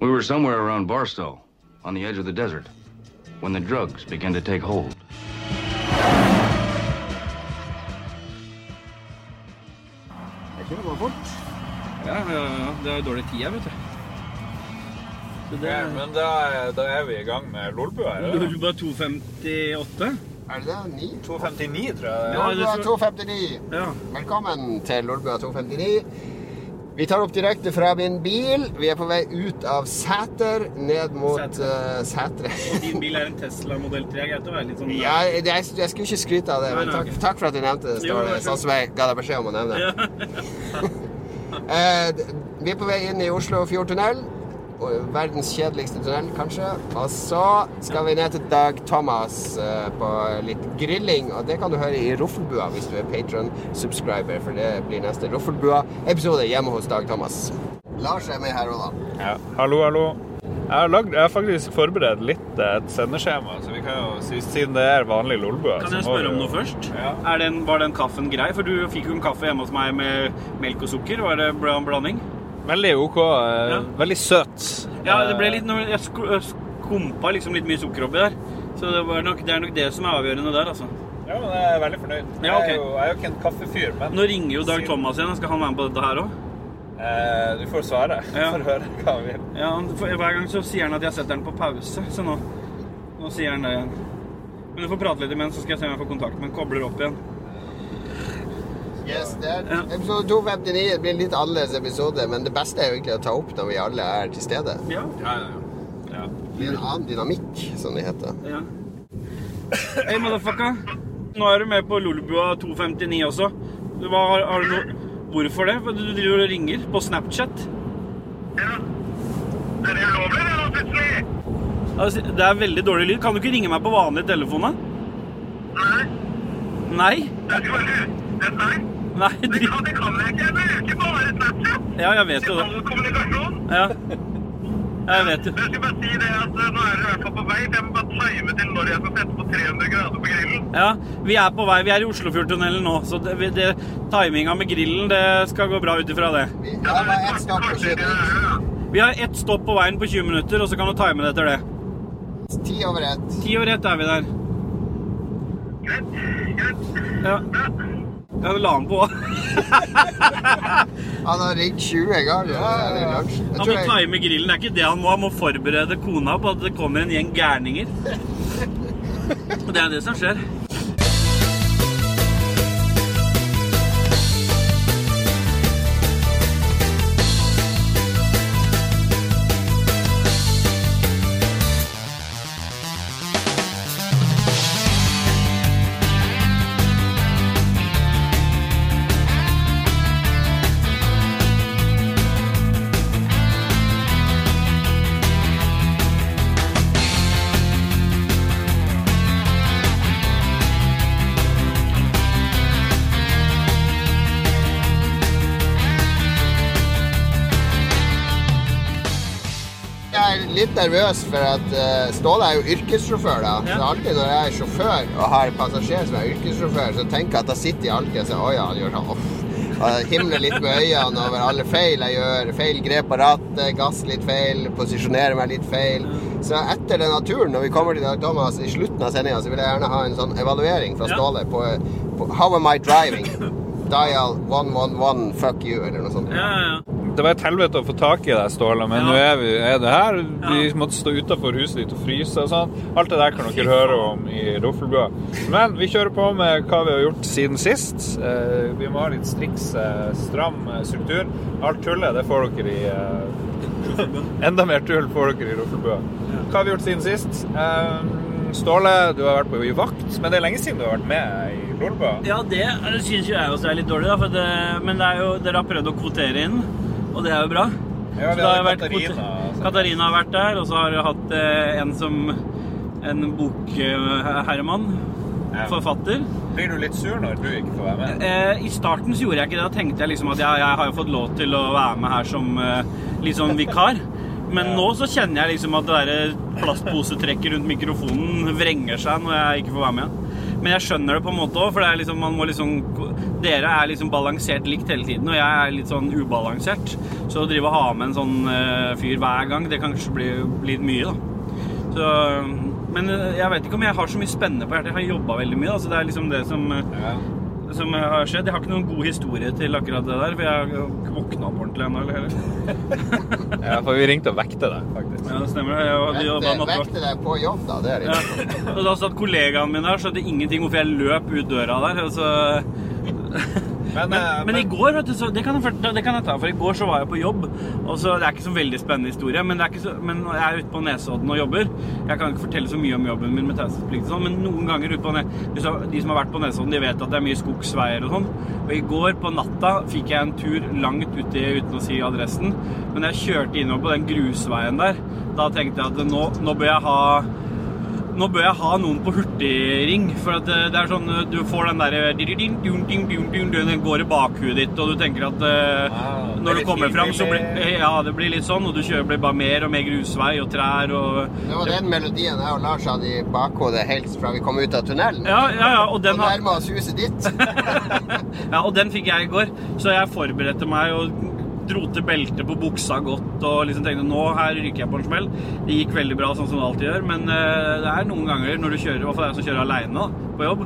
We were somewhere around Barstow, on the edge of the desert, when the drugs began to take hold. Jeg kjører bare fort. Ja, ja, ja. Det er dårlig tid her, vet du. Så det Ja, men da, da er vi i gang med Lolbua. Lolbua 258. Er det det? 9? 259, tror jeg. det. Ja, det Lolbua 259. Ja. Velkommen til Lolbua 259. Vi tar opp direkte fra min bil. Vi er på vei ut av Sæter, ned mot Sætre. uh, Sætre. Og din bil er en Tesla modell 3. Greit å være litt sånn Ja, jeg, jeg skulle ikke skryte av det, men takk, takk for at du nevnte det. Står det, sånn som jeg ga deg beskjed om å nevne. det. uh, vi er på vei inn i Oslofjordtunnel. og Verdens kjedeligste tunnel, kanskje. Og så skal vi ned til Dag Thomas eh, på litt grilling. Og det kan du høre i Roffelbua hvis du er patron-subscriber, for det blir neste Roffelbua-episode hjemme hos Dag Thomas. Lars er med her òg, da. Ja. Hallo, hallo. Jeg har, lagd, jeg har faktisk forberedt litt eh, et sendeskjema, så vi kan jo, siden det er vanlig Lolbua Kan jeg spørre om noe først? Ja. Er den, var den kaffen grei? For du fikk jo en kaffe hjemme hos meg med melk og sukker. Var det bra blanding? Veldig OK. eh, Ja. Veldig søt. Ja, det Eh, ble litt Jeg sk- skumpa liksom litt mye sukker oppi der. Så det, var nok, det er nok det som er avgjørende der, altså. Ja, men jeg er veldig fornøyd. Ja, okay. jeg, er jo, jeg er jo ikke en kaffefyr, men Nå ringer jo Dag Thomas igjen. Skal han være med på dette her òg? eh, du får svare. Ja. For å høre hva han vil. Ja, for hver gang så sier han at jeg setter den på pause, så nå, nå sier han det igjen. Men du får prate litt imens, så skal jeg se om jeg får kontakt med han. Kobler opp igjen. Yes, det er Ja. Episode 259 det blir en litt annerledes episode, men det beste er jo egentlig å ta opp når vi alle er til stede. Ja. Ja, ja, ja. ja. Det blir en annen dynamikk, som det heter. ja. Hey, motherfucker. Nå er du med på Lolbua 259 også. Hva, har, har du noe Hvorfor det? Du driver og ringer på Snapchat. Ja. Er det ulovlig, det, nå, plutselig? Altså, det er veldig dårlig lyd. Kan du ikke ringe meg på vanlig telefon, da? Nei. Nei? Det skal være det er nei. Nei, Det kan, det kan jeg ikke. Jeg bruker bare Snapchat. Ja, jeg vet jo det. all kommunikasjon. Ja. Jeg vet jo. Jeg skal bare si det at eh, nå er dere i hvert fall på vei. Jeg må bare time til når jeg skal sette på 300 grader på grillen. Ja, vi er på vei. Vi er i Oslofjordtunnelen nå, så det, det, timinga med grillen, det skal gå bra ut ifra det. Vi har bare ett stopp på 20 minutter. Vi har ett stopp på veien på 20 minutter, og så kan du time det etter det. Ti over ett. Ti over ett er vi der. Greit. Greit. Ja. Ja, du la den på. Han har ringt 20 en ja. Han må time grillen. Det er ikke det han må. Han må forberede kona på at det kommer en gjeng gærninger. Og det er det som skjer. Litt nervøs for at eh, Ståle er jo yrkessjåfør, da. Ja. Så alltid når jeg er sjåfør og har passasjer som er yrkessjåfør, så tenker jeg at da sitter jeg alltid og sier å ja, han gjør sånn off. Og himler litt med øynene over alle feil jeg gjør. Feil grep på rattet, gass litt feil, posisjonerer meg litt feil. Så etter denne turen, når vi kommer til Dag Thomas i slutten av sendinga, så vil jeg gjerne ha en sånn evaluering fra Ståle på, på How am I driving? Dial 111 fuck you, eller noe sånt. Ja, ja, ja. Det var et helvete å få tak i deg, Ståle, men Ja. nå er, vi, er det her. Vi Ja. måtte stå utafor huset ditt og fryse og sånn. Alt det der kan dere høre om i Roffelbua. Men vi kjører på med hva vi har gjort siden sist. Eh, vi må ha litt striks, eh, stram eh, struktur. Alt tullet, det får dere i Enda mer tull får dere i Roffelbua. Hva har vi gjort siden sist? Ståle, du har vært på i vakt, men det er lenge siden du har vært med i Lolbua. Ja, det syns jo jeg også er litt dårlig, da. Det, men det jo, dere har prøvd å kvotere inn, og det er jo bra. Ja, Så vi har vært Katarina. altså. Katarina har vært der, og så har du hatt eh, en som en bokherremann. Ja. Forfatter. Blir du litt sur når du ikke får være med? Eh, I starten så gjorde jeg ikke det. Da tenkte jeg liksom at jeg, jeg har jo fått lov til å være med her som sånn vikar. Men nå så kjenner jeg liksom at det der plastposetrekket rundt mikrofonen vrenger seg når jeg ikke får være med. Men jeg skjønner det på en måte òg, for liksom, man må liksom Dere er liksom balansert likt hele tiden, og jeg er litt sånn ubalansert. Så å drive og ha med en sånn uh, fyr hver gang, det kan kanskje bli, bli mye, da. Så, men eh, jeg vet ikke om jeg har så mye spennende på hjertet. Jeg har jobba veldig mye, Altså det er liksom det som eh, Ja. Som har skjedd. Jeg har ikke noen god historie til akkurat det der, for jeg har ikke våkna opp ordentlig ennå. eller heller. ja, for vi ringte og vekte deg, faktisk. Ja, det stemmer. det. Jeg hadde jobba Vekte, nattevakt. vekte deg på jobb, da. Det er Ja. litt Og da satt kollegaen min der, skjønte ingenting hvorfor jeg løp ut døra der. Altså. Men, Men, men, men i går, du, så, det, kan jeg, det kan jeg ta, for i går så var jeg på jobb. Og så, Det er ikke så veldig spennende historie, men, så, men jeg er ute på Nesodden og jobber. Jeg kan ikke fortelle så mye om jobben min med taushetsplikt, og sånn, men noen ganger ute på Nesodden de som har vært på Nesodden, de vet at det er mye skogsveier og sånn. Og i går på natta fikk jeg en tur langt uti uten å si adressen. Men jeg kjørte innover på den grusveien der. Da tenkte jeg at nå, nå bør jeg ha nå bør jeg ha noen på hurtigring, for at eh, det er sånn eh, du får den derre Den går i bakhuet ditt, og du tenker at uh, når du kommer fram, så blir. Ja, det blir litt sånn, og du kjører blir bare mer og mer grusvei og trær og Det var den melodien jeg og Lars hadde i bakhodet helt fra vi kom ut av tunnelen. Ja, ja, ja, og den Og nærma oss huset ditt. Ja, og den fikk jeg i går, så jeg forberedte meg og dro til beltet på buksa godt og liksom tenkte nå her ryker jeg på en smell. Det gikk veldig bra, sånn som det alltid gjør, men eh, det er noen ganger når du kjører, i hvert fall jeg som kjører alene på jobb,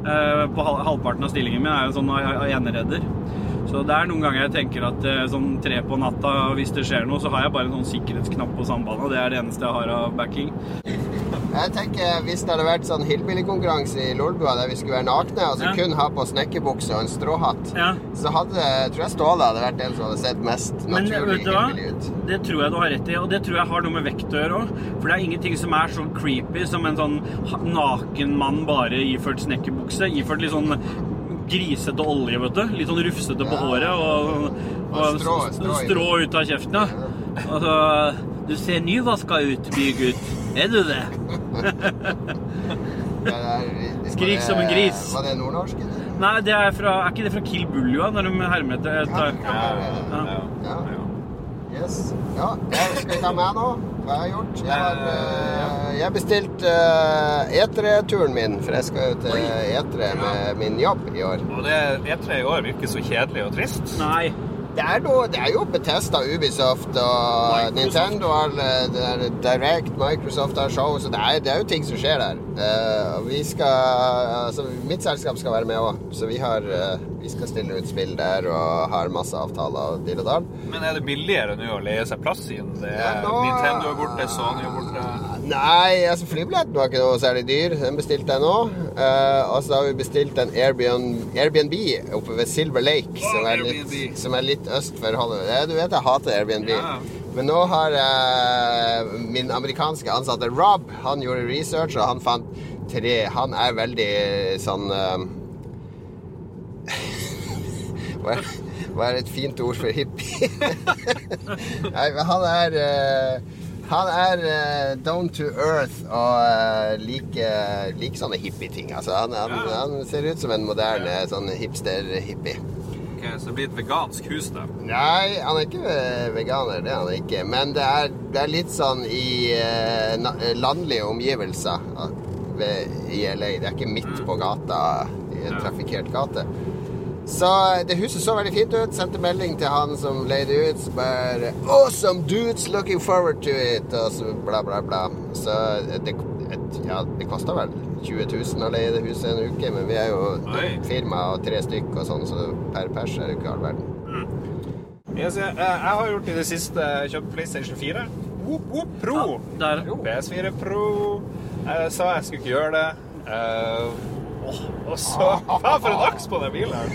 eh, på halvparten av stillingen min er jo sånn eneredder. Så det er noen ganger jeg tenker at eh, sånn tre på natta, hvis det skjer noe, så har jeg bare en sånn sikkerhetsknapp på sambandet, det er det eneste jeg har av backing. Jeg tenker Hvis det hadde vært sånn hillbillykonkurranse i Lolbua der vi skulle være nakne og så Ja. kun ha på snekkerbukse og en stråhatt, Ja. så hadde tror jeg Ståle hadde vært den som hadde sett mest naturlig hillbilly ut. Det tror jeg du har rett i, og det tror jeg har noe med vekt å gjøre òg. For det er ingenting som er så creepy som en sånn naken mann bare iført snekkerbukse. Iført litt sånn grisete olje, vet du. Litt sånn rufsete på Ja. håret og, Og strå- strå strå ut av kjeften, ja. Altså Du ser nyvaska ut, bygutt. Er du det? Skrik som en gris. Var det nordnorsk? Nei, det er fra Er ikke det fra Kill Bulua, når de hermer etter Ja. Yes. Ja, jeg skal vi ta med nå? Hva har jeg gjort? Jeg har uh, jeg bestilt uh, etere-turen min, for jeg skal jo til etere med min jobb i år. Og det E3 i år virker så kjedelig og trist. Nei. Det er, noe, det er jo Betesta, Ubisoft og Microsoft. Nintendo det der Direct, Microsoft har show, så det er, det er jo ting som skjer der. Uh, vi skal Altså, mitt selskap skal være med òg, så vi har uh, Vi skal stille ut spill der og har masse avtaler og dill og dall. Men er det billigere nå å leie seg plass inn? Det er Ja, nå- Nintendo er borte, Sony er borte. Nei, altså flybilletten var ikke noe særlig dyr. Den bestilte jeg nå. Uh, og så har vi bestilt en Airbnb, Airbnb oppe ved Silver Lake, som, er litt, som er litt øst for Hollywood. Du vet jeg hater Airbnb. Ja. Men nå har eh, min amerikanske ansatte Rob Han gjorde research, og han fant tre Han er veldig sånn eh, hva, er, hva er et fint ord for hippie? Nei, men han er eh, Han er eh, down to earth og uh, liker like sånne hippie-ting. Altså, han, han, han ser ut som en moderne sånn hipster-hippie. Ok, så det blir et vegansk hus, da. Nei, han er ikke eh, veganer, det er han ikke. Men det er, det er litt sånn i eh, landlige omgivelser eh, ved, i LA. Det er ikke midt på gata i en trafikkert gate. Så det huset så veldig fint ut. Sendte melding til han som leide ut. Så bare Awesome dudes, looking forward to it. Og så bla, bla, bla. Så det, et, ja, det kosta vel 20 000 å leie det huset en uke, men vi er jo Oi. firma og tre stykk og sånn, så per pers er det ikke all verden. Jeg, Yes, jeg, jeg har gjort i det siste kjøpt PlayStation 4. Whoop, whoop, Pro. Der. PS4 Pro. Jeg sa jeg skulle ikke gjøre det. Eh, åh, og så Faen, for en aks på den bilen! her.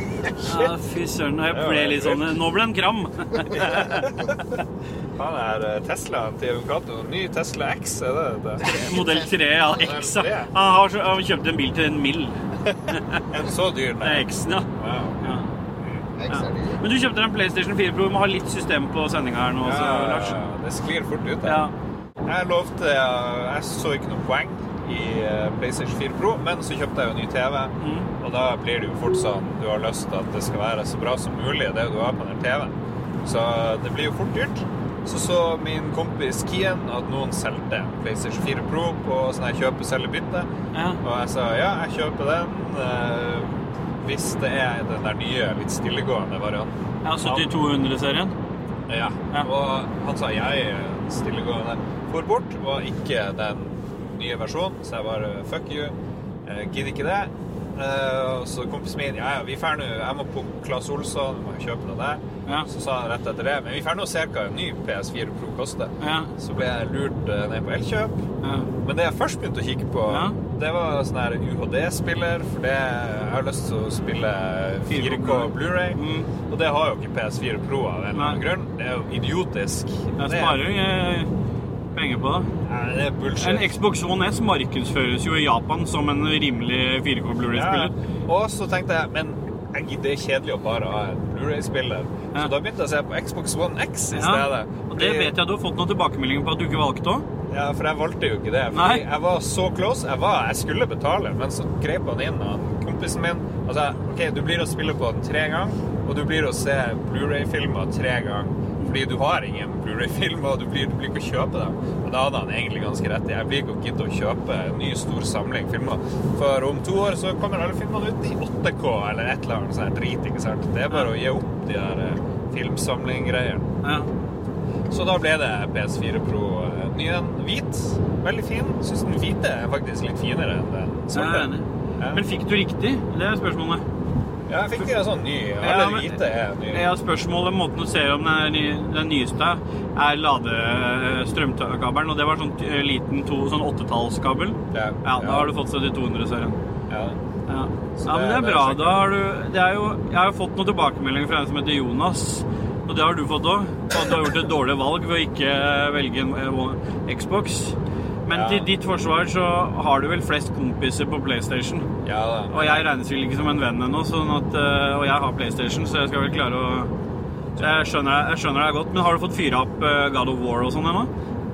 Ja, fy søren. Jeg ble litt sånn Nå ble det en kram. Han er eh, Teslaen til Jon Cato. Ny Tesla X, er det det? Modell 3 ja, X. ja. Han har, kjøpt en bil til en mill. En så dyr, nei. X-en, ja. Wow. ja. X det. Men du kjøpte deg en PlayStation 4 Pro. Vi må ha litt system på sendinga her nå, Ja, Ja, Lars. det sklir fort ut. Ja. Jeg lovte Jeg så ikke noe poeng i eh, PlayStation 4 Pro, men så kjøpte jeg jo ny TV. Mm. Og da blir det jo fort sånn du har lyst til at det skal være så bra som mulig, det du har på den TV-en. Så det blir jo fort dyrt. så så min kompis Kian at noen solgte PlayStation 4 Pro på sånn her kjøpe-selge-bytte. Ja. Og jeg sa ja, jeg kjøper den eh, hvis det er den der nye, litt stillegående varianten. Ja, 7200-serien. Ja. Ja. Og han sa jeg er stillegående. For bort og ikke den nye versjon, så jeg bare fuck you. Jeg gidder ikke det. Eh, så kompisen min ja, ja, vi drar nå Jeg må på Claes Olsson, må kjøpe noe der. Ja. Så sa han rett etter det men vi drar nå og ser hva en ny PS4 Pro koster. Ja. Så ble jeg lurt eh, ned på Elkjøp. Ja. Men det jeg først begynte å kikke på, det var sånn her UHD-spiller. For det, jeg har lyst til å spille 4K 4K Blu-ray. Mm. Og det har jo ikke PS4 Pro av en eller annen grunn. Det er jo idiotisk. Jeg er- sparer eh, penger på det. Nei, det er bullshit. En Xbox One S markedsføres jo i Japan som en rimelig 4K. Blu-ray-spiller. Og så tenkte jeg, men det er kjedelig å bare ha en Blu-ray-spiller. Ja. Så da begynte jeg å se på Xbox One X i Ja. stedet. Og det vet jeg du har fått noen tilbakemeldinger på at du ikke valgte òg. Ja, for jeg valgte jo ikke det. Nei. Fordi jeg var så close. Jeg, var, jeg skulle betale, men så grep han inn, og kompisen min. Altså, OK, du blir å spille på den tre ganger, og du blir å se Blu-ray-filmer tre ganger. Fordi du har ingen Blu-ray-filmer, og du blir, du blir ikke å kjøpe dem. Og da hadde han egentlig ganske rett. i. Jeg blir ikke gidde å kjøpe en ny, stor samling filmer. For om to år så kommer alle filmene ut i 8K eller et eller annet her drit, ikke sant. Det er bare å gi opp de der eh, filmsamlinggreiene. Ja. Så da ble det PS4 Pro. eh, Ny en, hvit. Veldig fin. Syns den hvite er faktisk litt finere enn den svarte. Ja. Men fikk du riktig? Det er spørsmålet. Ja, jeg fikk en sånn ny. Ja, men- hvite er nye. Ja, spørsmålet, måten du ser om den, er den nyeste, er lade-strømkabelen. Og det var sånn eh, liten to, sånn åttetallskabel. Ja. Ja, da har du fått 7200-serien. Ja. Ja. Ja, men det det- er bra. Da har du det er jo, Jeg har jo fått noen tilbakemeldinger fra en som heter Jonas. Og det har du fått òg. At du har gjort et dårlig valg ved å ikke velge en eh, Xbox. Men Ja. til ditt forsvar så har du vel flest kompiser på PlayStation. ja da. Og jeg regnes vel ikke som en venn ennå, sånn at, eh, og jeg har PlayStation, så jeg skal vel klare å jeg skjønner, jeg skjønner deg godt, men har du fått fyra opp eh, God of War og sånn ennå?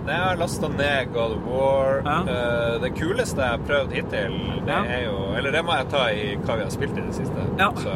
Jeg har lasta ned God of War. Ja. Eh, Det kuleste jeg har prøvd hittil, det Ja. er jo Eller det må jeg ta i hva vi har spilt i det siste. Ja. Så,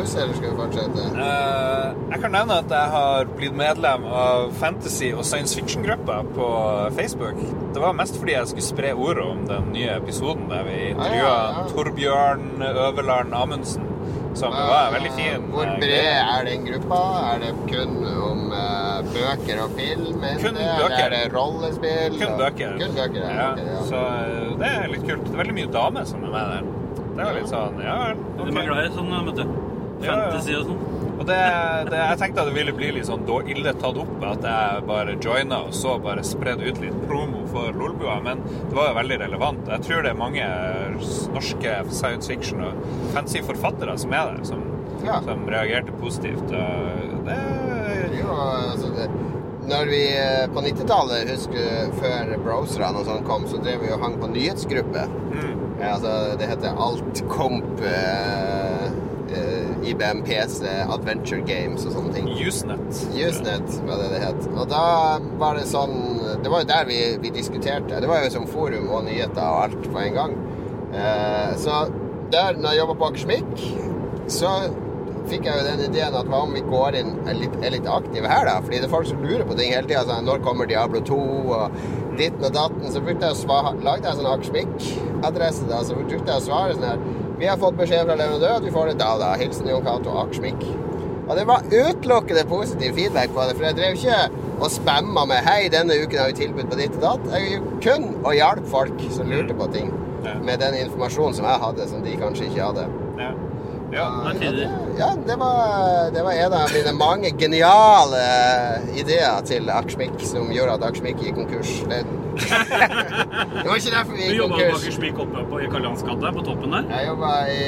pause, eller skal vi fortsette? Uh, jeg kan nevne at jeg har blitt medlem av fantasy- og science fiction-gruppa på Facebook. Det var mest fordi jeg skulle spre ordet om den nye episoden der vi intervjua Ah, ja, ja. Torbjørn Øverland Amundsen. Som var veldig fin. Hvor eh, bred er den gruppa? Er det kun om uh, bøker og film? Kun det? Eller bøker. er det rollespill? Kun bøker. Kun bøker, ja. Ja. Så det er litt kult. Det er veldig mye damer som er med der. Det er litt sånn Ja vel. De er glad i sånn, vet du. Fantasy og sånn. Og det, det, jeg tenkte at det ville bli litt sånn da- ille tatt opp at jeg bare joina og så bare spredde ut litt promo for Lolbua, men det var jo veldig relevant. Jeg tror det er mange norske science fiction og fancy forfattere som er der, som, Ja. som reagerte positivt. Og det Jo, altså det, når vi eh, på 90-tallet, husker før browserne og sånn kom, så drev vi og hang på nyhetsgruppe. mm, Ja, altså, det heter Altcomp, eh, eh, IBM PC, Adventure Games og sånne ting. Usenet. Usenet var det det het. Og da var det sånn Det var jo der vi, vi diskuterte. Det var jo som forum og nyheter og alt på en gang. Eh, så der, når jeg jobba på Akersmik, så fikk jeg jo den ideen at hva om vi går inn er litt, er litt aktive her, da? Fordi det er folk som lurer på ting hele tida. Sånn, når kommer Diablo 2 og ditten og datten? Så brukte jeg å svare, lagde jeg en sånn Akersmik-adresse, da. Så brukte jeg å svare sånn her Vi har fått beskjed fra leverandør at vi får det da, da. Hilsen Jon Cato Akersmik. Og det var utelukkende positiv feedback på det, for jeg drev ikke og spamma med 'Hei, denne uken har vi tilbud på ditt og datt'. Jeg kun å hjelpe folk som lurte på ting, med den informasjonen som jeg hadde, som de kanskje ikke hadde. Ja. ja. Det er tidlig. Ja, det var, det var en av mine mange geniale ideer til Akersmik som gjorde at Akersmik gikk konkurs. Det, det var ikke derfor vi Du gikk jobba på konkurs. Akersmik oppe på, i Karl Johans gate, på toppen der? Jeg jobba i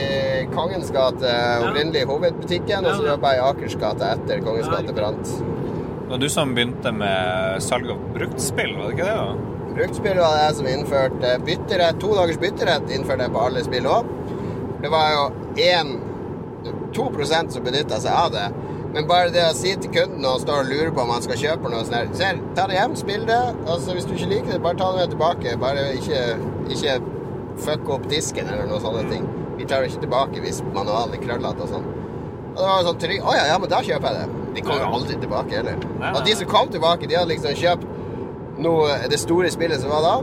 Kongens gate, opprinnelig hovedbutikken, og så jobba jeg i Akers gate etter Kongens gate brant. Det var du som begynte med salg av bruktspill, var det ikke det? da? Bruktspill var det jeg som innførte bytterett. To dagers bytterett innførte jeg på alle spill òg. Det var jo én 2% som benytta seg av det. Men bare det å si til kunden når han står og lurer på om han skal kjøpe noe sånt her Se, ta det hjem, spill det. Altså, hvis du ikke liker det, bare ta det med tilbake. Bare ikke, ikke fuck opp disken eller noen sånne ting. Vi tar det ikke tilbake hvis manualen er krøllete og sånn. Og det var sånn trygg Å ja, ja, men da kjøper jeg det. De kom jo aldri tilbake heller. Og de som kom tilbake, de hadde liksom kjøpt noe, det store spillet som var da.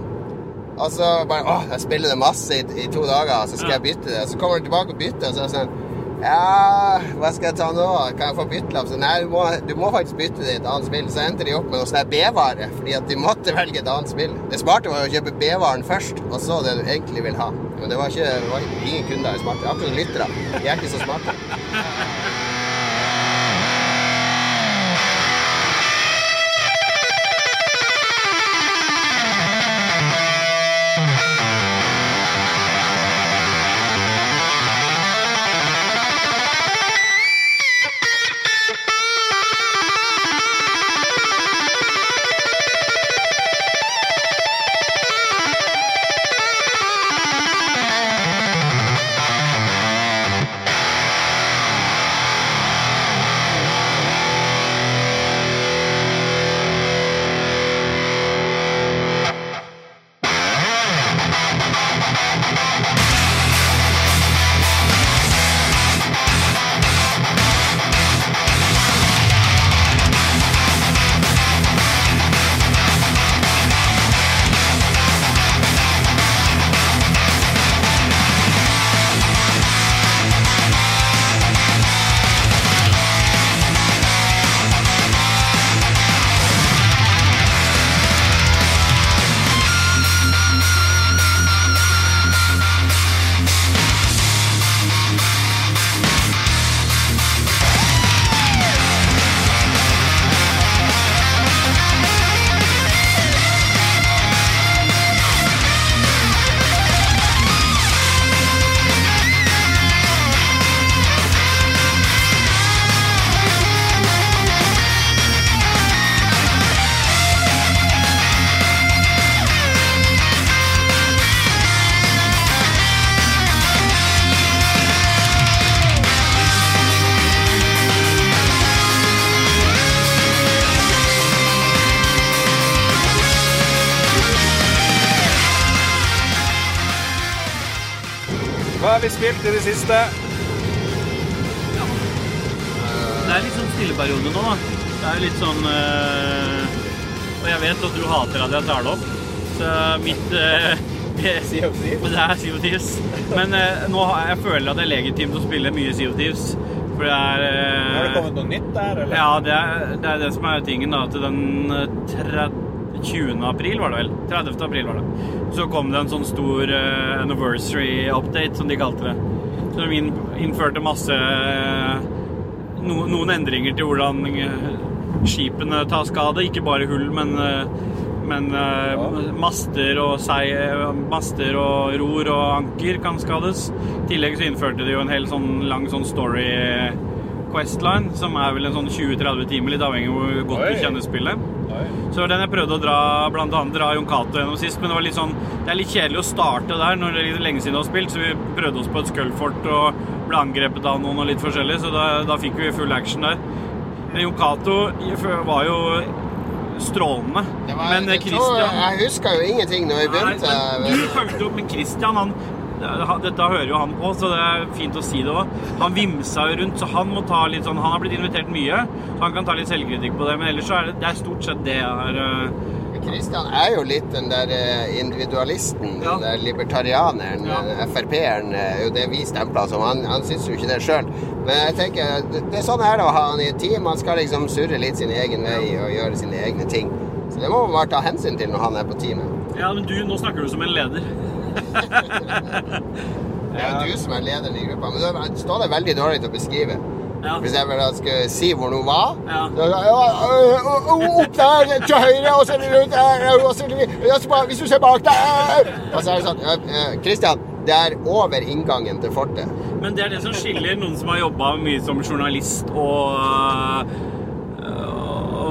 Og så bare Å, jeg spiller det masse i, i to dager, så skal jeg bytte det. Så kommer de tilbake og bytter, og så er det sånn Ja, hva skal jeg ta nå? Kan jeg få byttelapp? Nei, du må, du må faktisk bytte til et annet spill. Så endte de opp med noe sånn B-vare, fordi at de måtte velge et annet spill. Det smarte var å kjøpe B-varen først, og så det du egentlig vil ha. Men det var ikke det var ingen kunder i smarte. Akkurat lyttere. De er ikke så smarte. Spilt Ja. det siste? Er litt sånn stilleperiode nå, da. Det er litt sånn øh, Og jeg vet at du hater at jeg tar det opp, så mitt øh, det er Sea of Thieves. Men øh, nå har jeg føler at det er legitimt å spille mye Sea of Thieves. For det er Har det kommet noe nytt der, eller? Ja, det er, det er det som er tingen, da. Til den øh, tre- 20. april, var det vel? 30. april var det. Så kom det en sånn stor øh, anniversary update, som de kalte det. Inn, innførte masse no, Noen endringer til hvordan øh, skipene tar skade. Ikke bare hull, men, øh, men ja. master, og sei, master og ror og anker kan skades. I tillegg så innførte de jo en hel sånn lang sånn story Questline, som er vel en sånn 20-30 timer, litt avhengig av hvor godt Oi. du kjenner spillet. Oi. Så den jeg prøvde å dra blant annet dra Jon Cato gjennom sist, men det var litt sånn Det er litt kjedelig å starte der når det er lenge siden du har spilt, så vi prøvde oss på et skullfort og ble angrepet av noen og litt forskjellig, så da, da fikk vi full action der. Men Jon Cato var jo strålende. Var, men eh, jeg, Christian jeg husker jo ingenting når vi Nei, begynte. men du fulgte opp med Christian. Han, dette hører jo han på, så det er fint å si det òg. Han vimsa jo rundt, så han må ta litt sånn Han har blitt invitert mye, så han kan ta litt selvkritikk på det. Men ellers så er det, det er stort sett det jeg har eh, Kristian er jo litt den der eh, individualisten, Ja. den der libertarianeren, Ja. eh, Frp-eren, er jo det vi stempla som. Han, han syns jo ikke det sjøl. Men jeg tenker, det, det er sånn er det å ha han i et team. Han skal liksom surre litt sin egen vei og gjøre sine egne ting. Så det må man bare ta hensyn til når han er på teamet. Ja, men du, nå snakker du som en leder. Det er jo du som er lederen i gruppa. Men du står det veldig dårlig til å beskrive. Ja. Hvis jeg bare skal si hvor noe var Ja. så, ja, Opp der, til høyre, og så det rundt der og så så Hvis du ser bak der Og så er det sånn Kristian, det er over inngangen til fortet. Men det er det som skiller noen som har jobba mye som journalist og,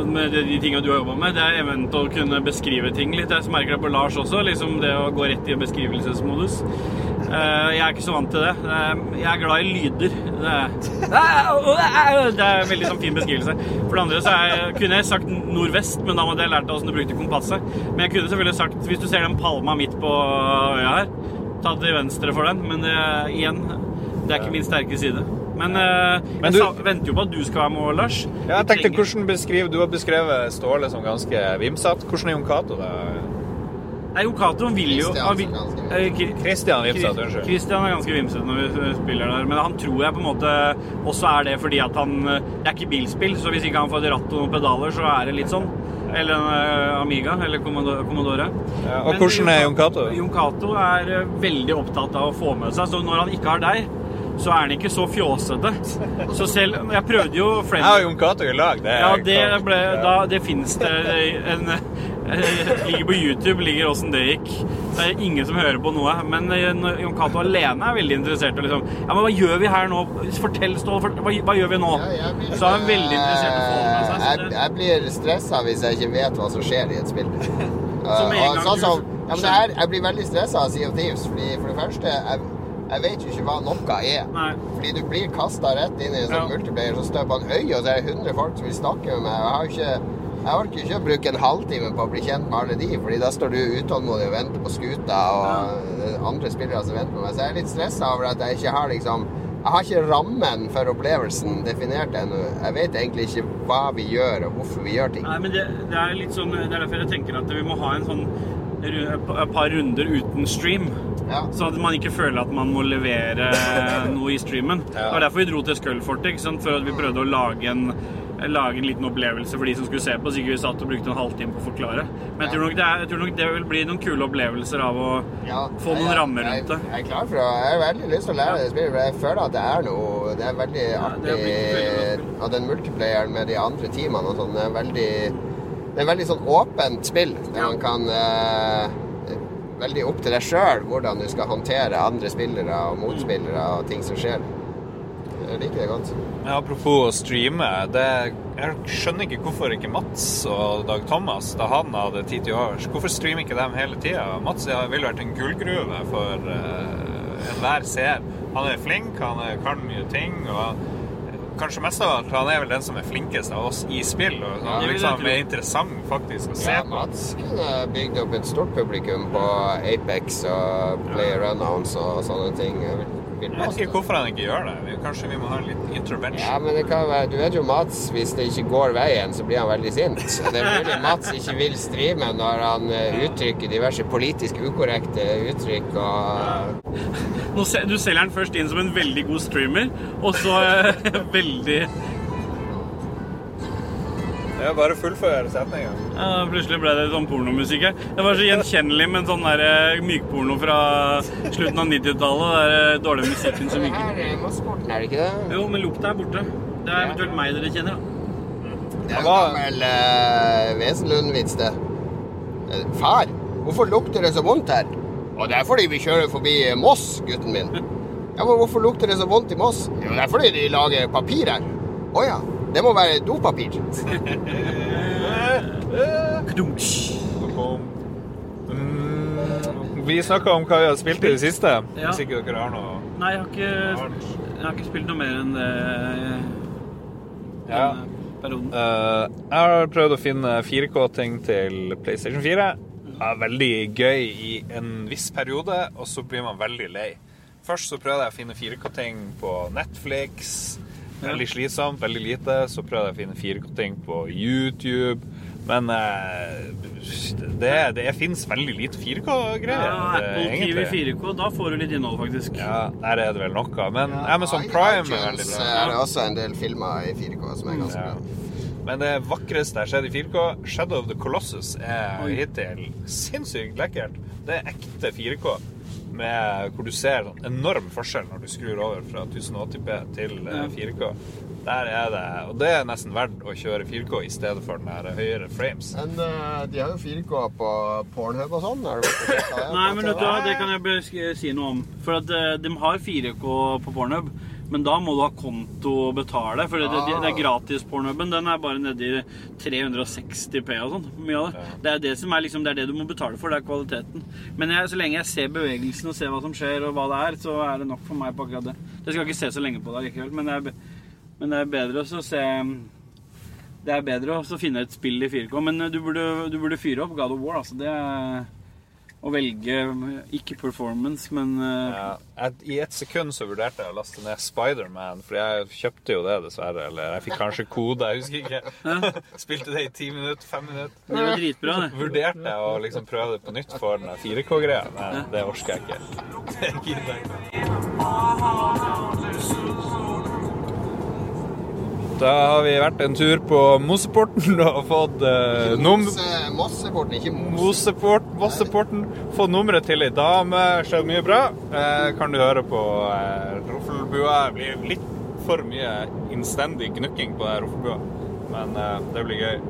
med de, tingene du har jobba med. Det er event å kunne beskrive ting litt. Jeg merker det på Lars også. liksom Det å gå rett i beskrivelsesmodus. Eh, jeg er ikke så vant til det. Eh, jeg er glad i lyder. Det er, en veldig sånn fin beskrivelse. For det andre så jeg- kunne jeg sagt nordvest, men da måtte jeg lært åssen du brukte kompasset. Men jeg kunne selvfølgelig sagt, hvis du ser den palma midt på øya her, ta til venstre for den. Men det, igjen, det er ikke min sterke side. Men, eh, Men jeg du- sa, venter jo på at du skal være med, Lars. Ja, jeg tenkte, hvordan beskriver, Du har beskrevet Ståle som ganske vimsete. Hvordan er Jon Cato? Nei, Jon Cato vil jo Kristian er eh, Kri- unnskyld. Christian er ganske vimsete når vi spiller der, men han tror jeg på en måte også er det fordi at han Det er ikke bilspill, så hvis ikke han får et ratt og noen pedaler, så er det litt sånn. Eller en eh, Amiga, eller Commodore. Ja, og Men hvordan er Jon Cato? Jon Cato er eh, veldig opptatt av å få med seg, så når han ikke har deg, så er den ikke så fjåsete. Så selv Jeg prøvde jo Jeg har Jon Cato i lag. Det Ja, det ble Da Det finnes det en eh, Ligger på YouTube, ligger åssen det gikk. Det er ingen som hører på noe. Men eh, Jon Cato alene er veldig interessert liksom Ja, men hva gjør vi her nå? Fortell, Ståle. fort- Hva, hva gjør vi nå? Ja, blir- Så er han veldig interessert i å få med seg. Jeg, jeg blir stressa hvis jeg ikke vet hva som skjer i et spill. Så med en og gang sånn som, ja, men det her, jeg blir veldig stressa av Sea of Thieves, fordi for det første jeg, jeg vet jo ikke hva noe er. Nei. Fordi du blir kasta rett inn i en sånn Ja. multiplayer som står på en øy, og så er det 100 folk som vil snakke med meg. Jeg har jo ikke jeg orker ikke å bruke en halvtime på å bli kjent med alle de, fordi da står du utålmodig og venter på skuta og andre spillere som venter på meg. Så jeg er litt stressa over at jeg ikke har liksom Jeg har ikke rammen for opplevelsen definert ennå. Jeg vet egentlig ikke hva vi gjør, og hvorfor vi gjør ting. Nei, men det, det er litt sånn Det er derfor jeg tenker at vi må ha en sånn et par runder uten stream. Ja. Sånn at man ikke føler at man må levere noe i streamen. Det var derfor vi dro til Skullfortet, for at vi prøvde å lage en, lage en liten opplevelse for de som skulle se på, så ikke vi satt og brukte en halvtime på å forklare. Men jeg tror nok det, er, jeg tror nok det vil bli noen kule opplevelser av å Ja, få noen rammer rundt det. Jeg, jeg er klar for å Jeg har veldig lyst til å lære det spillet, for jeg føler at det er noe Det er veldig det artig At. Og den multiplayeren med de andre teamene og sånn, det er veldig Det er veldig sånn åpent spill, der Ja. man kan eh, Veldig opp til deg sjøl hvordan du skal håndtere andre spillere og motspillere og ting som skjer. Jeg liker det godt. Ja, apropos å streame. Det, jeg skjønner ikke hvorfor ikke Mats og Dag Thomas, da han hadde tid til overs, hvorfor streamer ikke dem hele tida? Mats ville vært en gullgruve for uh, enhver seer. Han er flink, han kan mye ting. og Kanskje mest av alt, han er vel den som er flinkest av oss i spill. og Ja, liksom er interessant faktisk å se Ja, på. Mats kunne bygd opp et stort publikum på Apex og Player Unknowns og sånne ting. Jeg vet ikke hvorfor han ikke gjør det. Kanskje vi må ha litt intervention. Ja, men det kan være, Du vet jo Mats, hvis det ikke går veien, så blir han veldig sint. Det er mulig Mats ikke vil streame når han eh, uttrykker diverse politisk ukorrekte uttrykk og Nå se, du selger han først inn som en veldig god streamer, og så eh, veldig Det er bare å fullføre setninga. ja, Plutselig ble det sånn pornomusikk her. Det var så gjenkjennelig med en sånn der eh, mykporno fra slutten av 90-tallet. Den eh, dårlige musikken som Det gikk her er Mossporten, er det ikke det? Jo, men lukta er borte. Det er eventuelt meg dere kjenner, da. Det er jo gammel uh, Wesenlund-vits, det. Far, hvorfor lukter det så vondt her? Og det er fordi vi kjører forbi Moss, gutten min. Ja, men hvorfor lukter det så vondt i Moss? Jo, det er fordi de lager papir her. Å ja, det må være dopapir. Mm, vi snakka om hva vi har spilt i det siste. Ja. Hvis ikke dere har noe Nei, jeg har, ikke, jeg har ikke spilt noe mer enn det Ja. denne perioden. Eh, jeg har prøvd å finne 4K-ting til PlayStation 4. Det er veldig gøy i en viss periode, og så blir man veldig lei. Først så prøvde jeg å finne 4K-ting på Netflix. Veldig slitsomt, veldig lite. Så prøvde jeg å finne 4K-ting på YouTube. Men eh, det, det fins veldig lite 4K-greier. Ja, Apple eh, TV 4K, da får du litt innhold, faktisk. Ja, der er det vel noe. Men Amazon Prime er veldig bra. er det også en del filmer i 4K som er ganske Ja. bra. Men det vakreste jeg har sett i 4K, Shadow of the Colossus, er hittil sinnssykt lekkert. Det er ekte 4K, med, hvor du ser sånn enorm forskjell når du skrur over fra 1080p til eh, 4K. Der er det, og det er nesten verdt å kjøre 4K i stedet for den der høyere frames. Men uh, de har jo 4K på Pornhub og sånn. Nei, men vet du hva, det kan jeg si noe om. For at eh, de har 4K på Pornhub, Men da må du ha konto og betale, for det, det, det er gratis pornohuben. Den er bare nedi 360P og sånn. Mye av det. Det er det som er liksom, det er det du må betale for, det er kvaliteten. Men jeg, så lenge jeg ser bevegelsen og ser hva som skjer og hva det er, så er det nok for meg på akkurat det. Jeg skal ikke se så lenge på det likevel, men det er, men det er bedre å se Det er bedre å finne et spill i 4K, men du burde, du burde fyre opp God of War, altså. Det er å velge ikke performance, men eh, Ja, jeg, I et sekund så vurderte jeg å laste ned Spiderman, for jeg kjøpte jo det, dessverre. Eller jeg fikk kanskje kode, jeg husker ikke. Spilte det i ti minutter, fem minutter. det var dritbra, det. Vurderte jeg å liksom prøve det på nytt for den 4K-greia, men det orker jeg ikke. Det gidder jeg ikke. Da har vi vært en tur på Moseporten og fått eh, num... Mosseporten, ikke Mose. Moseport, Mosseporten. Fått nummeret til ei dame. Skjedd mye bra. Eh, kan du høre på eh, Roffelbua. Det blir litt for mye innstendig gnukking på Roffelbua, men eh, det blir gøy.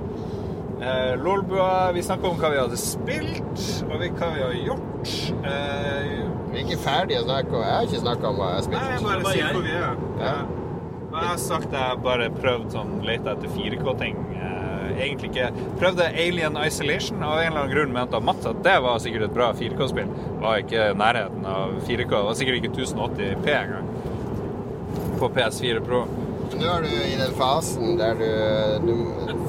Eh, Lolbua, vi snakka om hva vi hadde spilt, og vi, hva vi har gjort. Eh, Vi er ikke ferdige å snakke, om jeg har ikke snakka om hva jeg har nei, jeg spilt. bare Bare sier hvor vi er. Ja. Jeg har sagt jeg bare prøvd sånn lete etter 4K-ting. Eh, egentlig ikke. Prøvde Alien Isolation, og av en eller annen grunn mente Mats at det var sikkert et bra 4K-spill. Var ikke nærheten av 4K. Det var sikkert ikke 1080P engang. På PS4 Pro. Nå er du i den fasen der du, du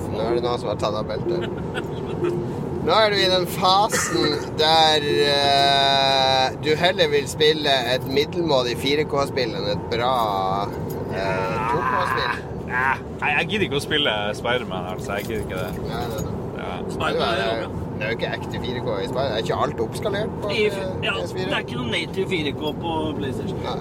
Nå er det noen som har tatt av beltet. Nå er du i den fasen der uh, du heller vil spille et middelmådig 4K-spill enn et bra uh, 2K-spill. Nei, jeg gidder ikke å spille Spiderman, altså. Jeg gidder ikke det. Ja, det, er- Ja. jo det er jo ikke ekte 4K i Spider. Er ikke alt oppskalert på I- eh, Ja, det er ikke noe native 4K på PlayStation. Nei,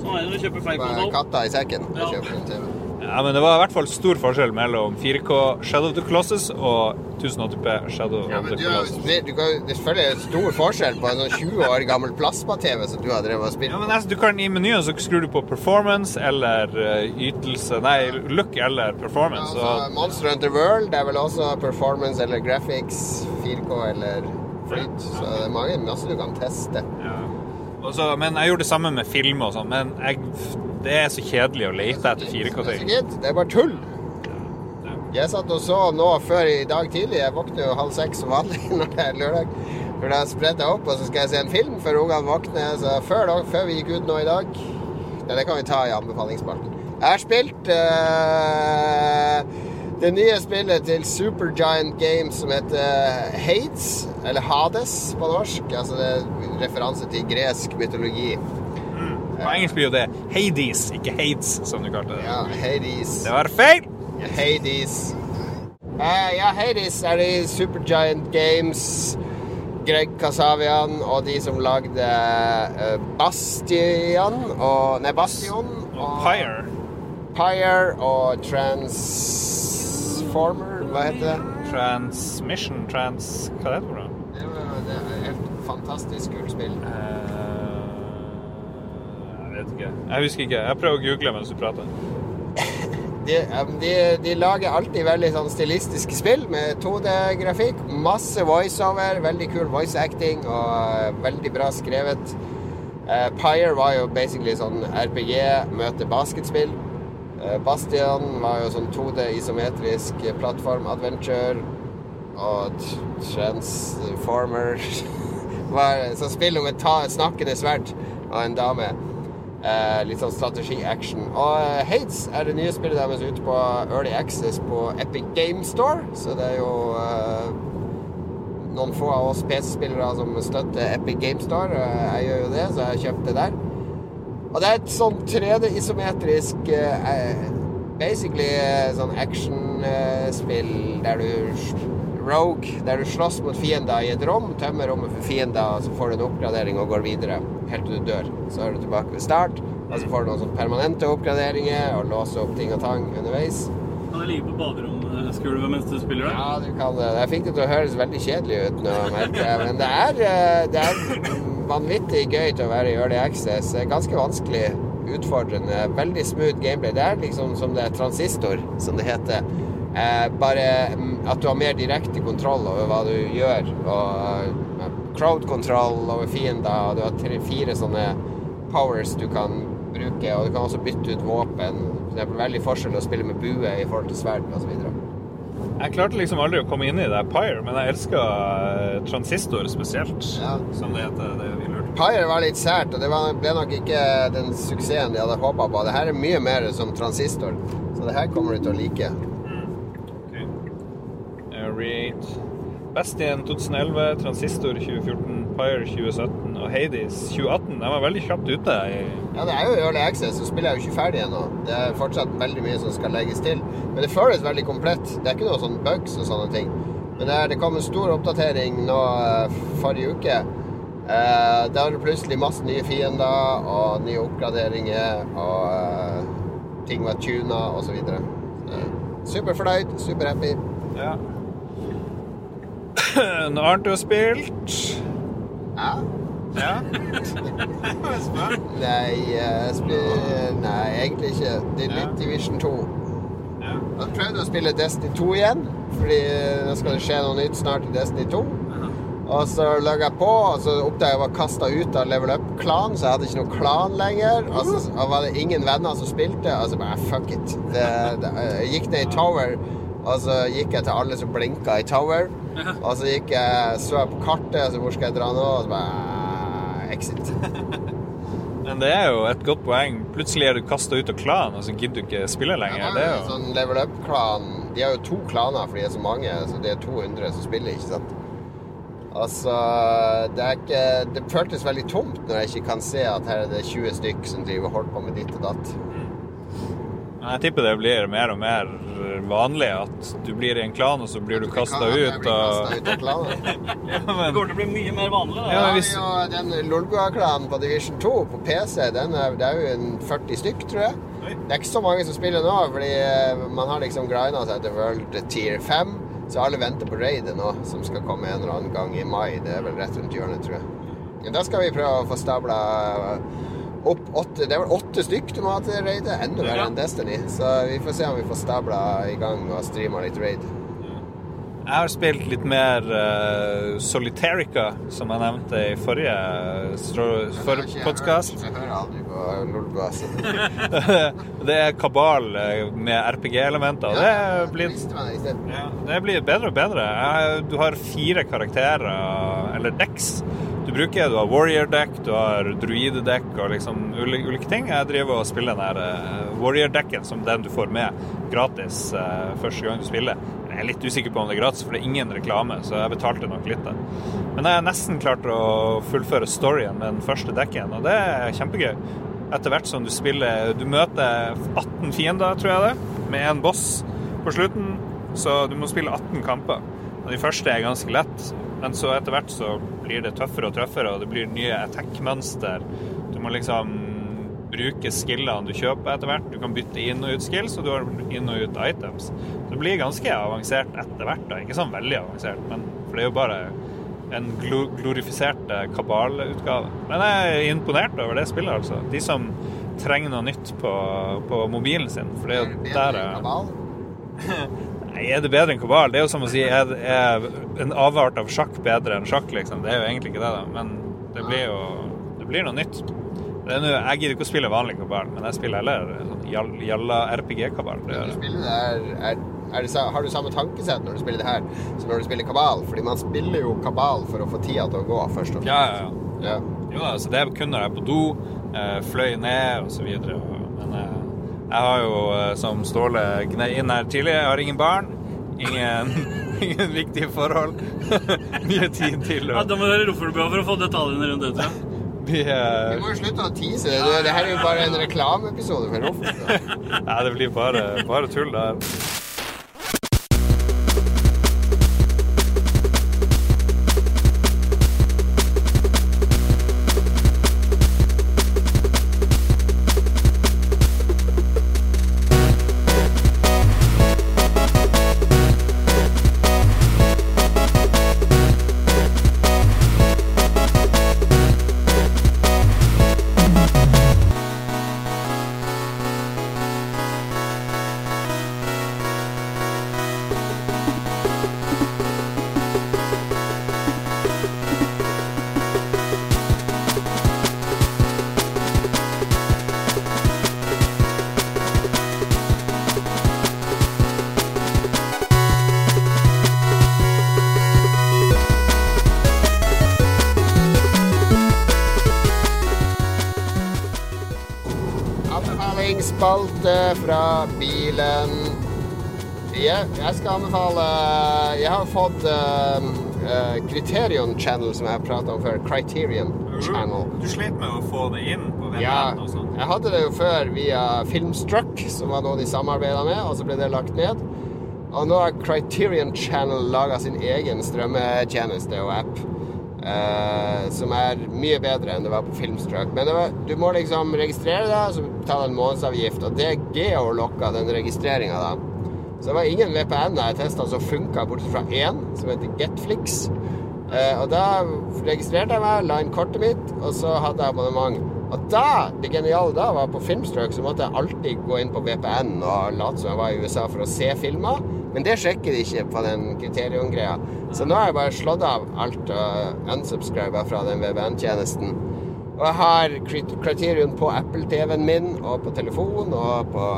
Sånn er det når du kjøper feil konsoll. katta i sekken. Ja. Kjøper en TV. Ja, men det var i hvert fall stor forskjell mellom 4K Shadow of the Colossus og 1080P Shadow Ja, of the du har, Colossus. du kan, det er stor forskjell på en sånn 20 år gammel plasma-TV som du har drevet og spilt Ja, men altså, du kan I menyen så skrur du på performance eller eh, ytelse Nei, look eller performance. Ja, Altså, og, Monster Hunter World er vel også performance eller graphics, 4K eller flyt. Så det er mange, masse du kan teste. ja. Også, men jeg gjorde det samme med film og sånn. Men jeg, det er så kjedelig å lete etter Det er 4K-ting. det er bare tull. Jeg satt og så nå før i dag tidlig. Jeg våkner jo halv seks som vanlig når det er lørdag. For da spretter jeg opp, og så skal jeg se en film før ungene våkner. Så før, da, før vi gikk ut nå i dag ja, Det kan vi ta i anbefalingsspalten. Jeg har spilt uh, det nye spillet til Supergiant Games som heter Hades, eller Hades på norsk. Altså det er referanse til gresk mytologi. På engelsk blir jo det Hades, ikke Hades, som du kalte det. Ja, Hades. Det var feil! Hades. Uh, ja, Hades er det i Supergiant Games. Greg Kasavian og de som lagde eh, Bastian og Nei, Bastion Og Pyre. Pyre og Transformer. Hva heter det? Transmission Trans... Hva er det? Det, var, det er et fantastisk spill. Eh, jeg vet ikke. Jeg husker ikke. Jeg prøver å google mens du prater. De, de, de lager alltid veldig sånn stilistiske spill med 2D-grafikk. Masse voiceover, veldig kul voice acting og uh, veldig bra skrevet. Uh, Pyre var jo basically sånn RPG møter basketspill. Uh, Bastion var jo sånn 2D isometrisk plattform-adventure. Og Transformer var så spill om et snakkende sverd og en dame. Eh, litt sånn strategi-action. Og eh, Hades er det nye spillet deres ute på Early Access på Epic Game Store. Så det er jo eh, noen få av oss PC-spillere som støtter Epic Game Store. Eh, jeg gjør jo det, så jeg kjøpte det der. Og det er et sånn 3D-isometrisk eh, Basically eh, sånn actionspill der du Rogue, der du slåss mot fiender i et rom, tømmer rommet for fiender, og så får du en oppgradering og går videre helt til du dør. Så er du tilbake ved start, og så får du noen sånne permanente oppgraderinger og låser opp ting og tang underveis. Kan jeg ligge på baderomsgulvet mens du spiller det? Ja, du kan det. Jeg fikk det til å høres veldig kjedelig ut nå. Men det er, eh, det er vanvittig gøy til å være i Early Access. Det ganske vanskelig, utfordrende, veldig smooth gameplay. Det er liksom som det er transistor, som det heter. Eh, bare mm, at du har mer direkte kontroll over hva du gjør. Og eh, crowd-kontroll over fiender. Og du har tre, fire sånne powers du kan bruke, og du kan også bytte ut våpen. For er veldig forskjell å spille med bue i forhold til sverd osv. Jeg klarte liksom aldri å komme inn i det Pyre, men jeg elsker transistor spesielt. Ja. Som det heter. Det vi lurte. Pyre var litt sært, og det var, ble nok ikke den suksessen de hadde håpa på. Det her er mye mer som transistor, så det her kommer du til å like. Rate. Best igjen 2011, Transistor 2014, Pyre 2017 og Hades 2018. De var veldig kjapt ute. i Ja, det er jo Early Access, så spiller jeg jo ikke ferdig ennå. Det er fortsatt veldig mye som skal legges til. Men det føles veldig komplett. Det er ikke noe sånn bugs og sånne ting. Men det, er, det kom en stor oppdatering nå eh, forrige uke. Uh, der er det plutselig masse nye fiender og nye oppgraderinger, og uh, ting var tuna osv. Superfornøyd, superhappy. Ja. Noe har du har spilt? Ja. Ja. Nei, jeg spiller Nei, egentlig ikke. Det er litt Division 2. ja. Jeg prøvde å spille Destiny 2 igjen, fordi nå skal det skje noe nytt snart i Destiny 2. Og så logga jeg på, og så oppdaga jeg var kasta ut av level up-klan, så jeg hadde ikke noe klan lenger. Og så var det ingen venner som spilte, og så bare fuck it. Det, det, jeg gikk ned i Tower, og så gikk jeg til alle som blinka i Tower. Og så gikk jeg, så jeg på kartet, og så hvor skal jeg dra nå? Og så bare ah, Exit. Men det er jo et godt poeng. Plutselig er du kasta ut av klanen, og så gidder du ikke spille lenger. Ja, Det er jo sånn level up-klan De har jo to klaner, for de er så mange. Så det er 200 som spiller, ikke sant? Altså Det er ikke Det føltes veldig tomt når jeg ikke kan se at her er det 20 stykk som driver holder på med ditt og datt. Jeg tipper det blir mer og mer vanlig at du blir i en klan, og så blir du kasta ut. Og... ut av klanen. Ja, Det går til å bli mye mer vanlig. Ja, hvis... Ja, den Lolbua-klanen på Division 2 på PC, den er, det er jo en 40 stykk, tror jeg. Det er ikke så mange som spiller nå, fordi eh, man har liksom grinda seg til World Tier 5. Så alle venter på raidet nå, som skal komme en eller annen gang i mai. Det er vel rett rundt hjørnet, tror jeg. Men da skal vi prøve å få stabla opp åtte Det er vel åtte stykk du må ha til raid. Enda verre Ja. enn Destiny. Så vi får se om vi får stabla i gang og streama litt raid. Jeg har spilt litt mer uh, Solitarica, som jeg nevnte i forrige, stro- forrige podkast. Jeg hører aldri på Lolbua. det er kabal eh, med RPG-elementer. Ja, Det. Ja, det blir bedre og bedre. Jeg- Du har fire karakterer, eller decks. Du bruker, du har warrior-deck, du har druide-deck og liksom ulike, ting. Jeg driver og spiller den her eh, warrior-decken som den du får med gratis eh, første gang du spiller. Jeg er litt usikker på om det er gratis, for det er ingen reklame, så jeg betalte nok litt. da. Men jeg har nesten klart å fullføre storyen med den første dekken, og det er kjempegøy. Etter hvert som du spiller Du møter 18 fiender, tror jeg det, med en boss på slutten. Så du må spille 18 kamper. Og de første er ganske lett, men så etter hvert så blir det tøffere og tøffere, og det blir nye attack-mønster. Du må liksom bruke skillene du kjøper etter hvert. Du kan bytte inn og ut skills, og du har inn og ut items. Det blir ganske avansert etter hvert, da. Ikke sånn veldig avansert, men for det er jo bare en glorifisert eh, kabalutgave. Men jeg er imponert over det spillet, altså. De som trenger noe nytt på, på mobilen sin. For det er jo der jeg? Nei, er det bedre enn kabal? Det er jo som å si er, er en avart av sjakk bedre enn sjakk, liksom. Det er jo egentlig ikke det, da. Men det blir jo det blir noe nytt. Det er noe, jeg gidder ikke å spille vanlig kabal, men jeg spiller heller sånn jalla RPG-kabal. Det Når gjør du jeg. spiller det her, det, har du samme tankesett når du spiller det her som når du spiller kabal? Fordi man spiller jo kabal for å få tida til å gå, først og fremst. Ja, ja, ja. Ja. Jo, altså det kun når jeg på do, eh, fløy ned og så videre. Men eh, jeg har jo, eh, som Ståle gnei inn her tidlig, jeg har ingen barn. Ingen, ingen viktige forhold. Mye tid til Ja, å da må du høre Roffelbua for å få detaljene rundt det. bli Vi eh, må jo slutte å tease. Det, det her er jo bare en reklameepisode for Roff. Nei, det blir bare, bare tull der. Jeg, skal anbefale Jeg har fått eh, uh, Criterion Channel, som jeg har prata om før. Criterion Channel. Du slet med å få det inn på VPN Ja, og sånn. jeg hadde det jo før via Filmstruck, som var noe de samarbeida med, og så ble det lagt ned. Og nå har Criterion Channel laga sin egen strømmetjeneste og app. Uh, som er mye bedre enn det var på Filmstruck. Men det var, du må liksom registrere deg, så betale en månedsavgift. Og det geolokka den registreringa, da. Så det var ingen VPN jeg testa som funka, bortsett fra én, som heter Getflix. Eh, og da registrerte jeg meg, la inn kortet mitt, og så hadde jeg abonnement. Og da, det geniale da var på Filmstroke, så måtte jeg alltid gå inn på VPN og late som jeg var i USA for å se filmer. Men det sjekker de ikke på den kriterion-greia. Så nå har jeg bare slått av alt og unsubscriba fra den VPN-tjenesten. Og jeg har kriterium på Apple-TV-en min, og på telefon, og på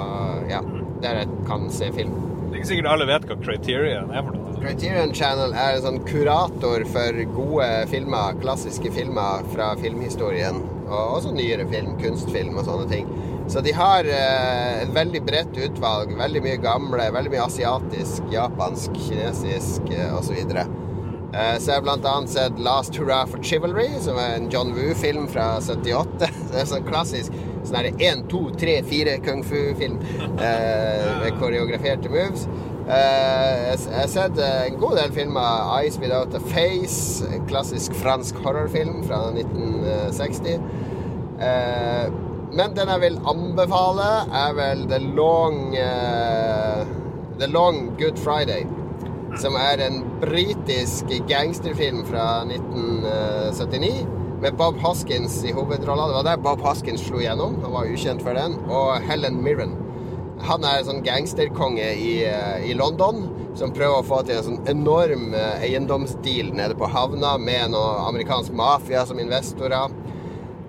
Ja, der jeg kan se film. Det er ikke sikkert alle vet hva Criterion er for noe. Criterion Channel er en sånn kurator for gode filmer, klassiske filmer fra filmhistorien. Og også nyere film, kunstfilm og sånne ting. Så de har eh, et veldig bredt utvalg. Veldig mye gamle, veldig mye asiatisk, japansk, kinesisk eh, osv. Eh, så jeg har annet sett Last Hurrah for Chivalry, som er en John Woo-film fra 78. Det er sånn klassisk sånn er det én, to, tre, fire kung fu-film eh, med koreograferte moves. Eh, jeg har sett eh, en god del filmer. 'Eyes Without a Face', en klassisk fransk horrorfilm fra 1960. Eh, men den jeg vil anbefale, er vel The Long eh, The Long Good Friday. Som er en britisk gangsterfilm fra 1979. Med Bob Hoskins i hovedrolla. Det var der Bob Hoskins slo gjennom. Han var ukjent for den. Og Helen Mirren. Han er en sånn gangsterkonge i, eh, i London som prøver å få til en sånn enorm eh, eiendomsdeal nede på havna med noe amerikansk mafia som investorer.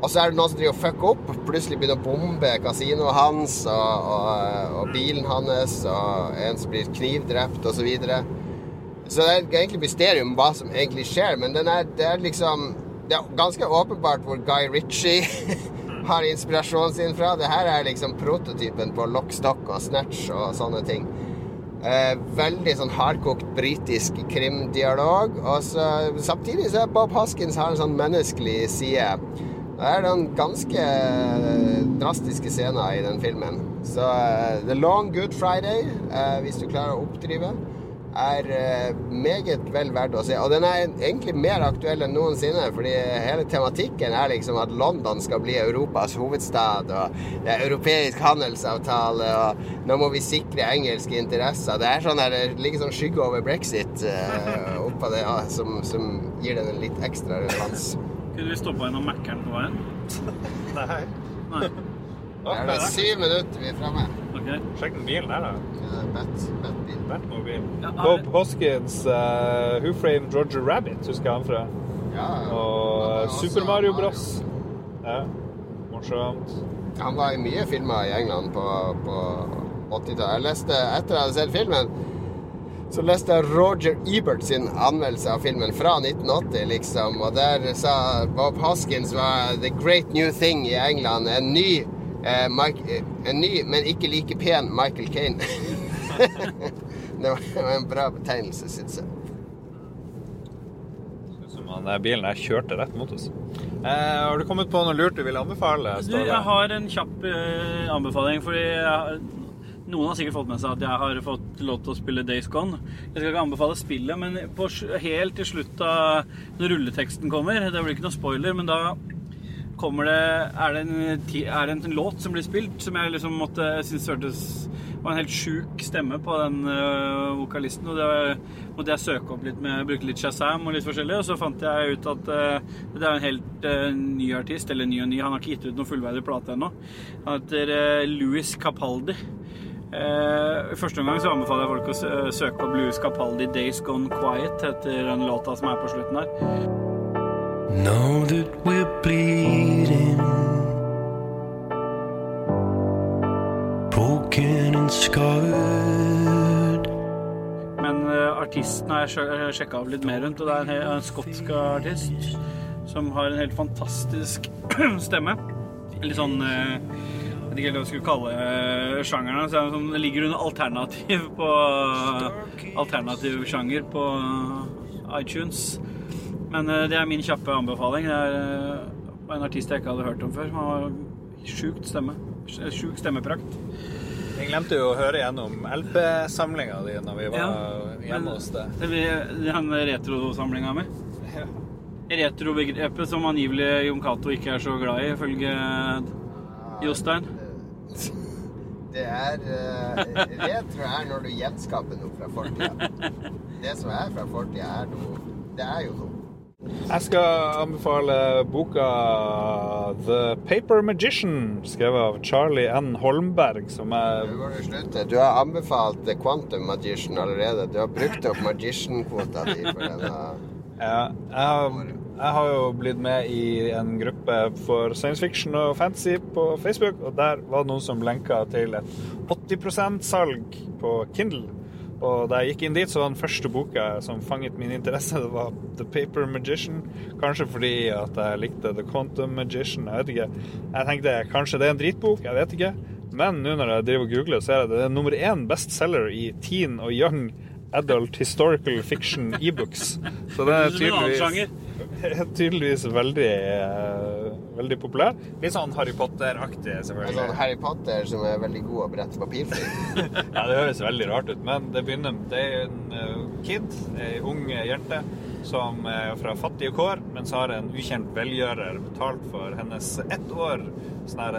Og så er det noen som driver og fucker opp. Plutselig begynner å bombe kasinoet hans og, og, og bilen hans, og en som blir knivdrept, osv. Så, videre. så det er egentlig mysterium hva som egentlig skjer, men er, det er liksom Det er ganske åpenbart hvor Guy Ritchie har inspirasjonen sin fra. Det her er liksom prototypen på lock, stock og snatch og sånne ting. Eh, veldig sånn hardkokt britisk krimdialog. Og så, samtidig så er Bob Hoskins har en sånn menneskelig side. Det er noen ganske eh, drastiske scener i den filmen. Så uh, The Long Good Friday, uh, hvis du klarer å oppdrive, er eh, meget vel verdt å se. Og den er egentlig mer aktuell enn noensinne, fordi hele tematikken er liksom at London skal bli Europas hovedstad, og det er europeisk handelsavtale, og nå må vi sikre engelske interesser. Det er sånn der, det ligger sånn skygge over brexit uh, oppå det, ja, som, som gir den en litt ekstra relevans. Kunne vi stoppa innom Mækkern på veien? Nei. Nei. Det er syv minutter vi er framme. Ok. Sjekk den bilen her, da. Batmobil. Ja, Bob Hoskins, uh, Who Framed Roger Rabbit, husker jeg han fra. Ja, Og Super Mario Bros. Ja. Morsomt. Han var i mye filmer i England på, på 80-tallet. Jeg leste, etter jeg hadde sett filmen, så leste jeg Roger Ebert sin anmeldelse av filmen fra 1980, liksom. Og der sa Bob Hoskins var the great new thing i England. En ny, eh, Mike, eh, en ny men ikke like pen Michael Kane. det var en bra betegnelse, syns jeg. Som han der bilen her kjørte rett mot oss. Eh, har du kommet på noe lurt du vil anbefale? Du, jeg har en kjapp eh, anbefaling, fordi jeg, noen har sikkert fått med seg at jeg har fått lov til å spille Days Gone. Jeg skal ikke anbefale spillet, men på, helt til slutt av når rulleteksten kommer Det blir ikke noe spoiler, men da kommer det Er det en, er det en låt som blir spilt, som jeg liksom måtte synes hørtes var en helt sjuk stemme på den eh, vokalisten. Og det måtte jeg søke opp litt med, bruke litt Shazam og litt forskjellig. Og så fant jeg ut at eh, det er en helt eh, ny artist, eller ny og ny. Han har ikke gitt ut noen fullverdig plate ennå. Han heter eh, Louis Capaldi. Eh, I første omgang så anbefaler jeg folk å søke opp Louis Capaldi 'Days Gone Quiet', heter den låta som er på slutten her. Know that we're bleeding, broken and scarred. Men uh, artisten har jeg sjekka av litt mer rundt, og det er en, en skotsk artist som har en helt fantastisk stemme. Litt sånn jeg vet ikke hva jeg skulle kalle eh, sjangeren. Så sånn, det ligger under alternativ på Alternativ sjanger på iTunes. Men eh, det er min kjappe anbefaling. Det er eh, en artist jeg ikke hadde hørt om før. Han har sjukt stemme. Sjuk stemmeprakt. Jeg glemte jo å høre gjennom LP-samlinga di når vi var Ja, hjemme hos deg. Den retrosamlinga mi. Retrobegrepet som angivelig Jon Cato ikke er så glad i, ifølge Jostein. Det er uh, Retro er når du gjenskaper noe fra fortida. Det som er fra fortida, er noe Det er jo noe. Jeg skal anbefale boka The Paper Magician, skrevet av Charlie N. Holmberg, som er du slutte. Du har anbefalt The Quantum Magician allerede. Du har brukt opp Magician-kvota di for denne. ja, jeg, jeg har jo blitt med i en gruppe for science fiction og fantasy på Facebook, og der var det noen som lenka til et 80 %-salg på Kindle. Og da jeg gikk inn dit, så var den første boka som fanget min interesse, det var The Paper Magician. Kanskje fordi at jeg likte The Quantum Magician, jeg vet ikke. Jeg tenkte kanskje det er en dritbok, jeg vet ikke. Men nå når jeg driver og googler, så er det, det er nummer én bestselger i teen og young adult historical fiction e-books. Så det er tydeligvis tydeligvis veldig, eh, veldig populær. Litt sånn Harry Potter-aktig, En sånn selvfølgelig. Harry Potter som er veldig god å brette papirfilm. Ja, det høres veldig rart ut, men det begynner Det er en kid, ei ung jente, som er fra fattige kår, men så har en ukjent velgjører betalt for hennes ett år sånn her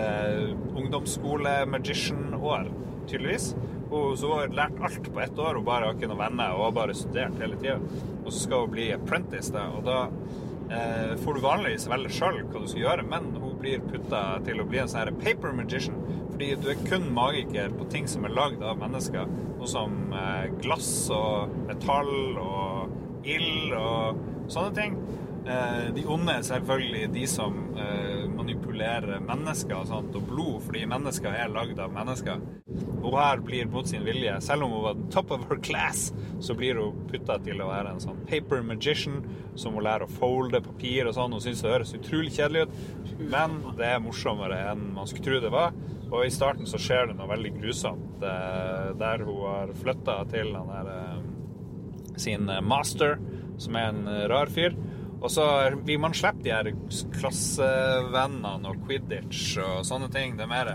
ungdomsskole-magician-år, tydeligvis. Og så har lært alt på ett år, hun bare har ikke noen venner og har bare studert hele tida. Og så skal hun bli apprentice, da, og da eh, får du vanligvis velge sjøl hva du skal gjøre, men hun blir putta til å bli en sånn paper magician. Fordi du er kun magiker på ting som er lagd av mennesker. Noe som eh, glass og metall og ild og sånne ting. Eh, de onde er selvfølgelig de som eh, manipulerer mennesker og og blod, fordi mennesker er lagd av mennesker. Og her blir mot sin vilje, selv om hun var top of her class, så blir hun putta til å være en sånn paper magician som hun lærer å folde papir og sånn. Hun syns det høres utrolig kjedelig ut, men det er morsommere enn man skulle tro det var. Og i starten så skjer det noe veldig grusomt, eh, der hun har flytta til han der sin master, som er en rar fyr. Og så vil man slippe de her klassevennene og quidditch og sånne ting. Det er mer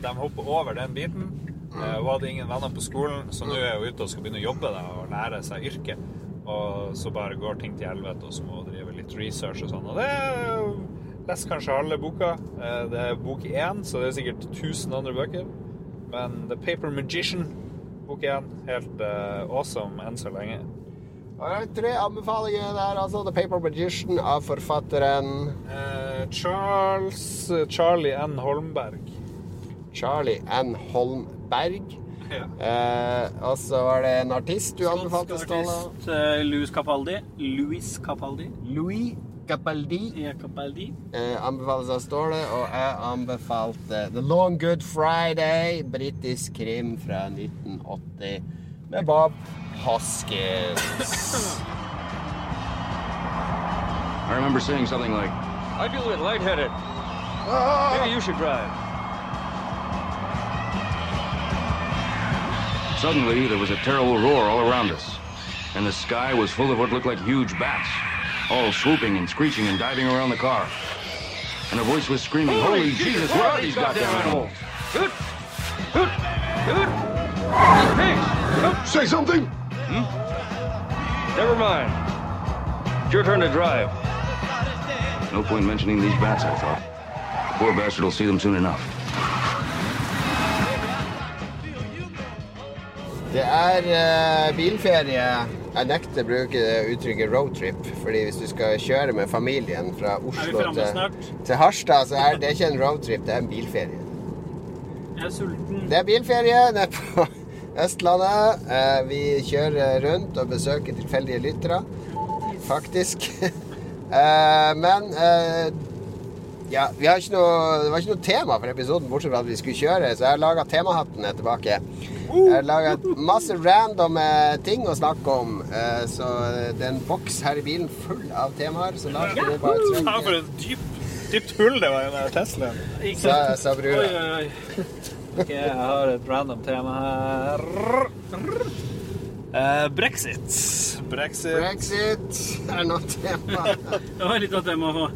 De hopper over den biten. Eh, Hun hadde ingen venner på skolen, så nå er hun ute og skal begynne å jobbe da, og lære seg yrket. Og så bare går ting til helvete, og så må hun drive litt research og sånn. Og det er Les kanskje halve boka. Eh, Det er bok én, så det er sikkert 1000 andre bøker. Men The Paper Magician, bok én, helt eh, awesome enn så lenge. Er tre anbefalinger der, altså. The Paper Magician av forfatteren Eh, Charles Charlie N. Holmberg. Charlie N. Holmberg. Ja. Eh, og så var det en artist du anbefalte, Ståle. Eh, Louis Capaldi. Louis Capaldi. Louis Capaldi. Ja, Capaldi. Eh, anbefales av Ståle, og jeg anbefalte The Long Good Friday, britisk krim fra 1980 med Bob Hoskins. I remember saying something like, I feel a bit lightheaded. Ah! Maybe you should drive. Suddenly, there was a terrible roar all around us, and the sky was full of what looked like huge bats, all swooping and screeching and diving around the car. And a voice was screaming, Holy, Jesus, what are these goddamn animals? Hoot! Hoot! Say something! Never mind. It's your turn to drive. No point mentioning these bats, I thought. The poor bastard will see them soon enough. Det er uh, bilferie. Jeg nekter å bruke det uttrykket roadtrip, fordi hvis du skal kjøre med familien fra Er Oslo til, til Harstad, så er det ikke en roadtrip, det er en bilferie. Jeg er sulten. Det er bilferie nede på Østlandet. Eh, Vi kjører rundt og besøker tilfeldige lyttere, faktisk. Eh, Men eh, ja, vi har ikke noe, det var ikke noe tema for episoden, bortsett fra at vi skulle kjøre, så jeg har laga temahatten er tilbake. Jeg har laga masse random ting å snakke om, så det er en boks her i bilen full av temaer. Så la oss bare Ja, for trekke en dypt hull det var i den Teslaen. Sa, Oi, brura. oi, oi. Ok, jeg har et random tema her. Uh, Brexit. Brexit. Brexit er nå tema. Det var litt av tema å få.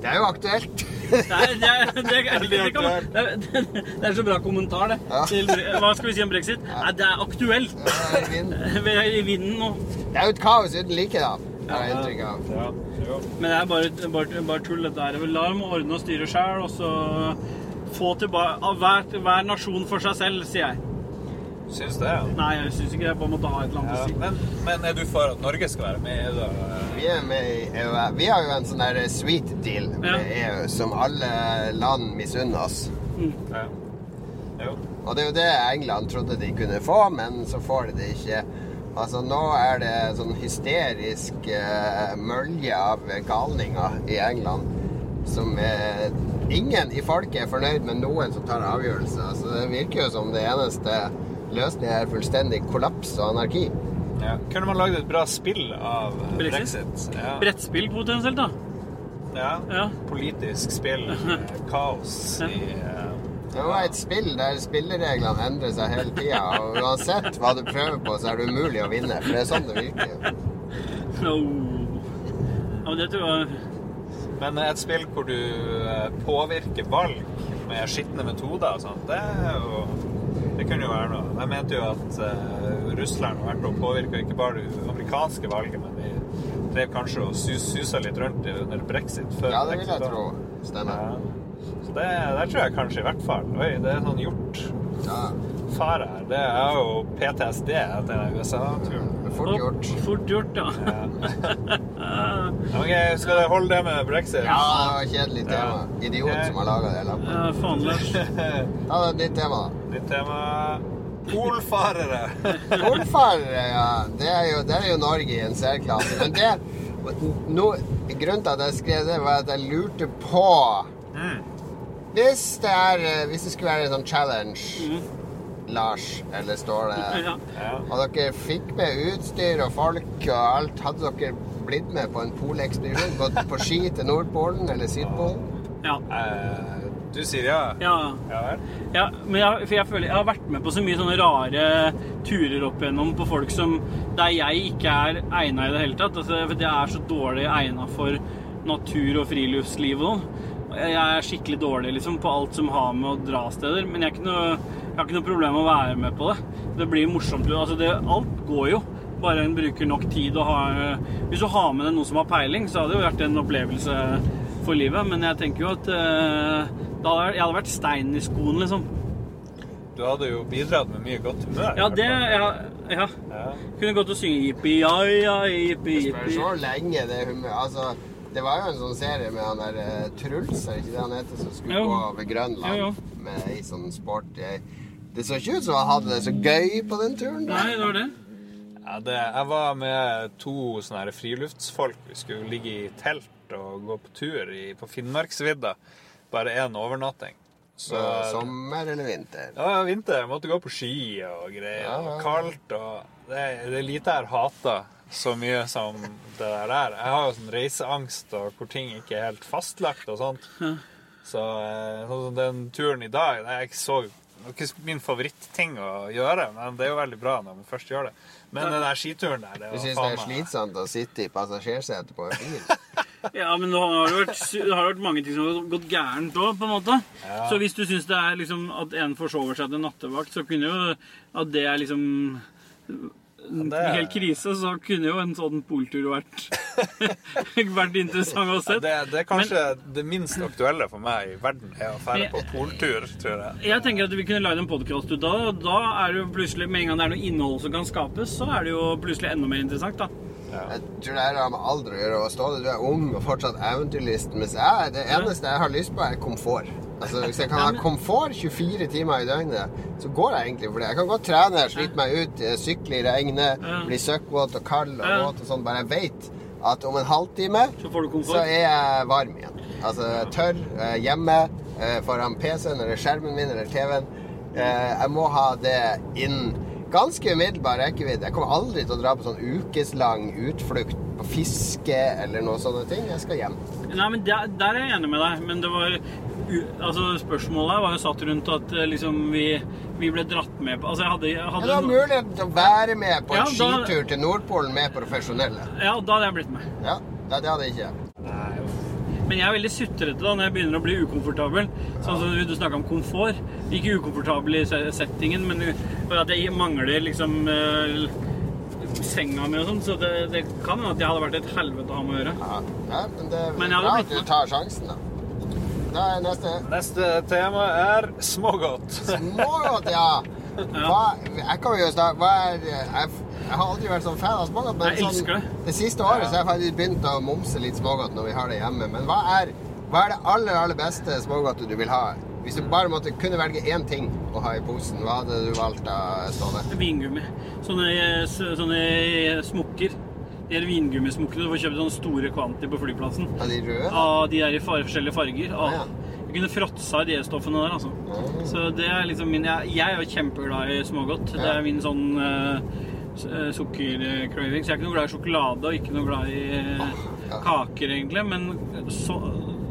Det er jo aktuelt. Nei, det er, det, er, det, er, det, er, er så bra kommentar, det. Ja. Til, hva skal vi si om brexit? Nei, det er aktuelt. Det er. Vi er i vinden nå. Det er jo et kaos uten like, da. Har jeg inntrykk av. Ja. Men det er bare, bare, bare tull, dette her. La dem ordne og styre sjøl, og så få tilbake av hver, hver nasjon for seg selv, sier jeg. Syns det, ja. Nei, jeg syns ikke jeg bare måtte ha et eller annet ja. å si. Men, men er du for at Norge skal være med i EU, da? Vi er med i EU. Vi har jo en sånn der sweet deal med Ja. EU som alle land misunner oss. Ja. Jo. Og det er jo det England trodde de kunne få, men så får de det ikke. Altså Nå er det sånn hysterisk uh, mølje av galninger i England som eh, Ingen i folket er fornøyd med noen som tar avgjørelser. Så det virker jo som det eneste løsningen er fullstendig kollaps og anarki. Ja. Kunne man lagd et bra spill av Brexit? Brexit? Ja. Brettspill potensielt, da. ja. Ja. Politisk spill. Kaos i uh, Det var et spill der spillereglene endrer seg hele tida, og uansett hva du prøver på, så er det umulig å vinne. For det er sånn det virker. No. Ja, men det tror jeg Men et spill hvor du eh, påvirker valg med skitne metoder og sånt, det er jo Det kunne jo være noe. Jeg mente jo at uh, Russland har vært og påvirka ikke bare det amerikanske valget, men de drev kanskje og sus, susa litt rundt under brexit. Før Ja, det vil jeg tro. Stemmer. Ja. Så det, der tror jeg kanskje i hvert fall Oi, det er sånn gjort Ja, fare her. Det er jo PTSD etter USA-turen. Fort gjort. Fort gjort, ja. Ok, skal jeg holde det med brexit? Ja, det var kjedelig tema. Idiot som har laga det lappen. Ja, faen, Lars. Ta et nytt tema, Nytt Ditt tema Polfarere. Polfarere, ja. Det er, jo, det er jo Norge i en særklasse. Men det no, Grunnen til at jeg skrev det, var at jeg lurte på Hvis det er eh, Hvis det skulle være en sånn challenge, Lars, eller står det. Og dere fikk med utstyr og folk og alt. Hadde dere blitt med på en polekspedisjon? Gått på ski til Nordpolen eller Sydpolen? Ja. Eh, du sier ja? ja. Ja? Ja, men jeg, for jeg føler jeg har vært med på så mye sånne rare turer opp igjennom på folk som der jeg ikke er egna i det hele tatt. Altså, for jeg er så dårlig egna for natur og friluftsliv og sånn. Jeg er skikkelig dårlig liksom, på alt som har med å dra steder, men jeg, er ikke noe, jeg har ikke noe problem med å være med på det. Det blir morsomt. Altså, det, alt går jo. Bare en bruker nok tid og har Hvis du har med deg noen som har peiling, så hadde det jo vært en opplevelse for livet. Men jeg tenker jo at eh, da hadde jeg hadde vært stein i skoen, liksom. Du hadde jo bidratt med mye godt humør. Ja, det ja, ja. Ja. Kunne gått og synge jippi, ja, ja, jippi-jippi. Det spørs så lenge det humør Altså, det var jo en sånn serie med han der eh, Truls, er det ikke det han heter, som skulle Jo. gå over Grønland Jo, med ei sånn sport Det så ikke ut som han hadde det så gøy på den turen. Nei, det var det. Ja, det, jeg var med to sånne her friluftsfolk. Vi skulle ligge i telt og gå på tur i, på Finnmarksvidda. Bare én overnatting. Så, sommer eller vinter? ja, vinter. Jeg måtte gå på ski og greier. Ja, ja, Og kaldt og det, det er lite jeg har hata så mye som det der der. Jeg har jo sånn reiseangst og hvor ting ikke er helt fastlagt og sånt. Så eh, sånn den turen i dag Det er ikke så det ikke min favoritting å gjøre, men det er jo veldig bra når man først gjør det. Men den der skituren der det Du syns det er slitsomt å sitte i passasjersetet på en bil? Ja, men nå har det vært, det har vært mange ting som har gått gærent òg, på en måte. Ja. Så hvis du syns det er liksom at en forsover seg til nattevakt, så kunne jo at det er liksom det er- hel krise, så kunne jo en sånn poltur vært, vært interessant å Ja, se. det, det er kanskje det minst aktuelle for meg i verden, er å fære på poltur, tror jeg. Jeg tenker at vi kunne lagd en podkast ut av det, og da er det jo plutselig, med en gang det er noe innhold som kan skapes, så er det jo plutselig enda mer interessant, da. Jeg tror det har med alder å gjøre. Og Ståle, du er ung og fortsatt eventyrlysten. Mens jeg, det eneste jeg har lyst på, er komfort. Altså, Hvis jeg kan ha komfort 24 timer i døgnet, så går jeg egentlig for det. Jeg kan godt trene, slite meg ut, eh, sykle i regnet, bli søkkvåt og kald og våt og sånn. Bare jeg vet at om en halvtime Så så er jeg varm igjen. Altså tørr eh, hjemme eh, foran PC-en eller skjermen min eller TV-en. Jeg må ha det innen ganske umiddelbar rekkevidde. Jeg kommer aldri til å dra på sånn ukeslang utflukt på fiske eller noe sånne ting. Jeg skal hjem. Nei, men der, der er jeg enig med deg, men det var Altså, spørsmålet var jo satt rundt at eh, liksom vi, vi ble dratt med på Altså, jeg hadde, jeg Ja, hadde du har mulighet til å være med på en Ja, da- skitur til Nordpolen med profesjonelle. Ja, da hadde jeg blitt med. Ja, det det hadde jeg ikke. Men jeg er veldig sutrete da når jeg begynner å bli ukomfortabel. Sånn som du snakka om komfort. Ikke ukomfortabel i settingen, men at jeg mangler liksom eh, senga mi og sånn. Så det, det kan hende at jeg hadde vært et helvete å ha med å gjøre. Ja, ja men det er Men bra at du tar sjansen, da. Da neste Neste tema er smågodt. smågodt, ja. Hva, jeg kan jo starte Hva er jeg, jeg har aldri vært sånn fan av smågodt, men Jeg elsker det. det siste året så har jeg faktisk begynt å momse litt smågodt når vi har det hjemme. Men hva er, hva er det aller, aller beste smågodtet du vil ha? Hvis du bare måtte kunne velge én ting å ha i posen, hva hadde du valgt da, Ståle? Vingummi. Sånne, sånne smokker. De er vingummismokkene du får kjøpt sånne store kvanti på flyplassen. Ja, de røde? Ja, de er i far forskjellige farger. Ja, Ja. Jeg kunne fråtsa i de stoffene der, altså. Så det er liksom min Jeg, jeg er jo kjempeglad i smågodt. Det er min sånn uh, sukkercraving. Så jeg er ikke noe glad i sjokolade og ikke noe glad i eh, ja. kaker, egentlig. Men så,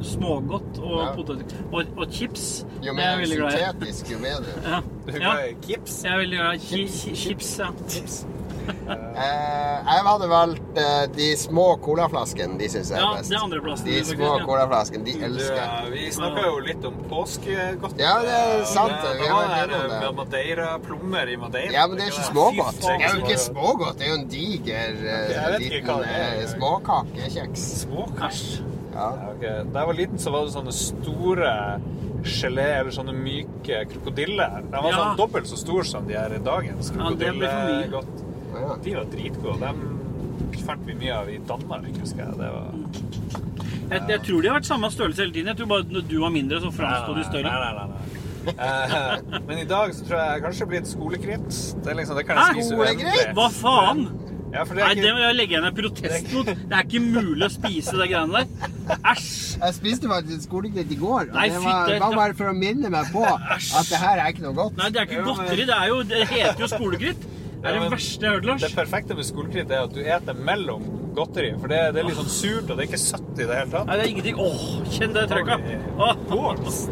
smågodt og Ja. poteter og, og chips, Jo er mer syntetisk, jo bedre. Ja. Du er ja. glad i chips? Jeg er veldig glad i chi- chi- chips. Ja. Eh, jeg hadde valgt eh, de små colaflaskene. De syns jeg er best. Ja, det er andreplassen, De små colaflaskene, de elsker jeg. eh, vi snakka jo litt om påskegodt. Ja, det er sant, Da vi har vært det det. med Madeira, plommer i Madeira. Ja, men det er ikke smågodt. Det er jo ikke smågodt, det er jo en diger eh, liten det eh, småkakekjeks. Småkaks. Ja. Ja. Da jeg var liten, så var det sånne store gelé, eller sånne myke krokodiller. De var Ja. sånn dobbelt så store som de er i dagens det krokodillegodt. Ja. De var dritgode. De fant vi mye av i Danmark, husker jeg. Det var... Jeg, jeg tror de har vært samme størrelse hele tiden. Jeg tror bare når du var mindre, så framsto de større. Nei, nei, nei, nei. Eh, men i dag så tror jeg kanskje blir et skolekritt. Det, er liksom, det kan jeg spise uendelig. Hva faen? Ja, for det Nei, ikke... det må jeg legge igjen en protest mot. Det er ikke mulig å spise de greiene der. Æsj! Jeg spiste faktisk skolekritt i går, og Nei, det var, fytte- var bare for å minne meg på at det her er ikke noe godt. Nei, det er ikke godteri. Det, er jo, det heter jo skolekritt. Det er Ja, det verste jeg har hørt, Lars. Det perfekte med skolekritt er at du eter mellom godteri. For det, det er litt sånn surt, og det er ikke søtt i det hele tatt. Nei, det er ingenting. Åh, kjenn det trøkket.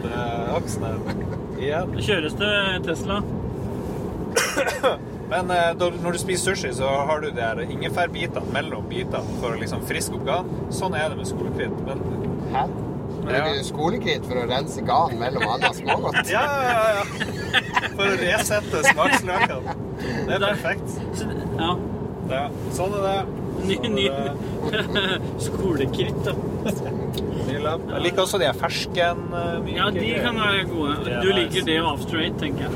Det er aksen her. Igjen. det kjøres til Tesla. Men eh, når du spiser sushi, så har du de her ingefærbitene mellom bitene for å liksom friske opp ganen. Sånn er det med skolekritt. Men Hæ? Bruker du skolekritt for å rense ganen mellom andre smågodt? ja, ja, ja, ja. For å resette smaksløkene. Det er perfekt. Ja. Ja, sånn er det. Ny, Sånn ny er skolekritt, da. Jeg liker også de fersken. eh, myke Ja, de kan være gode. Du liker det og after eight, tenker jeg.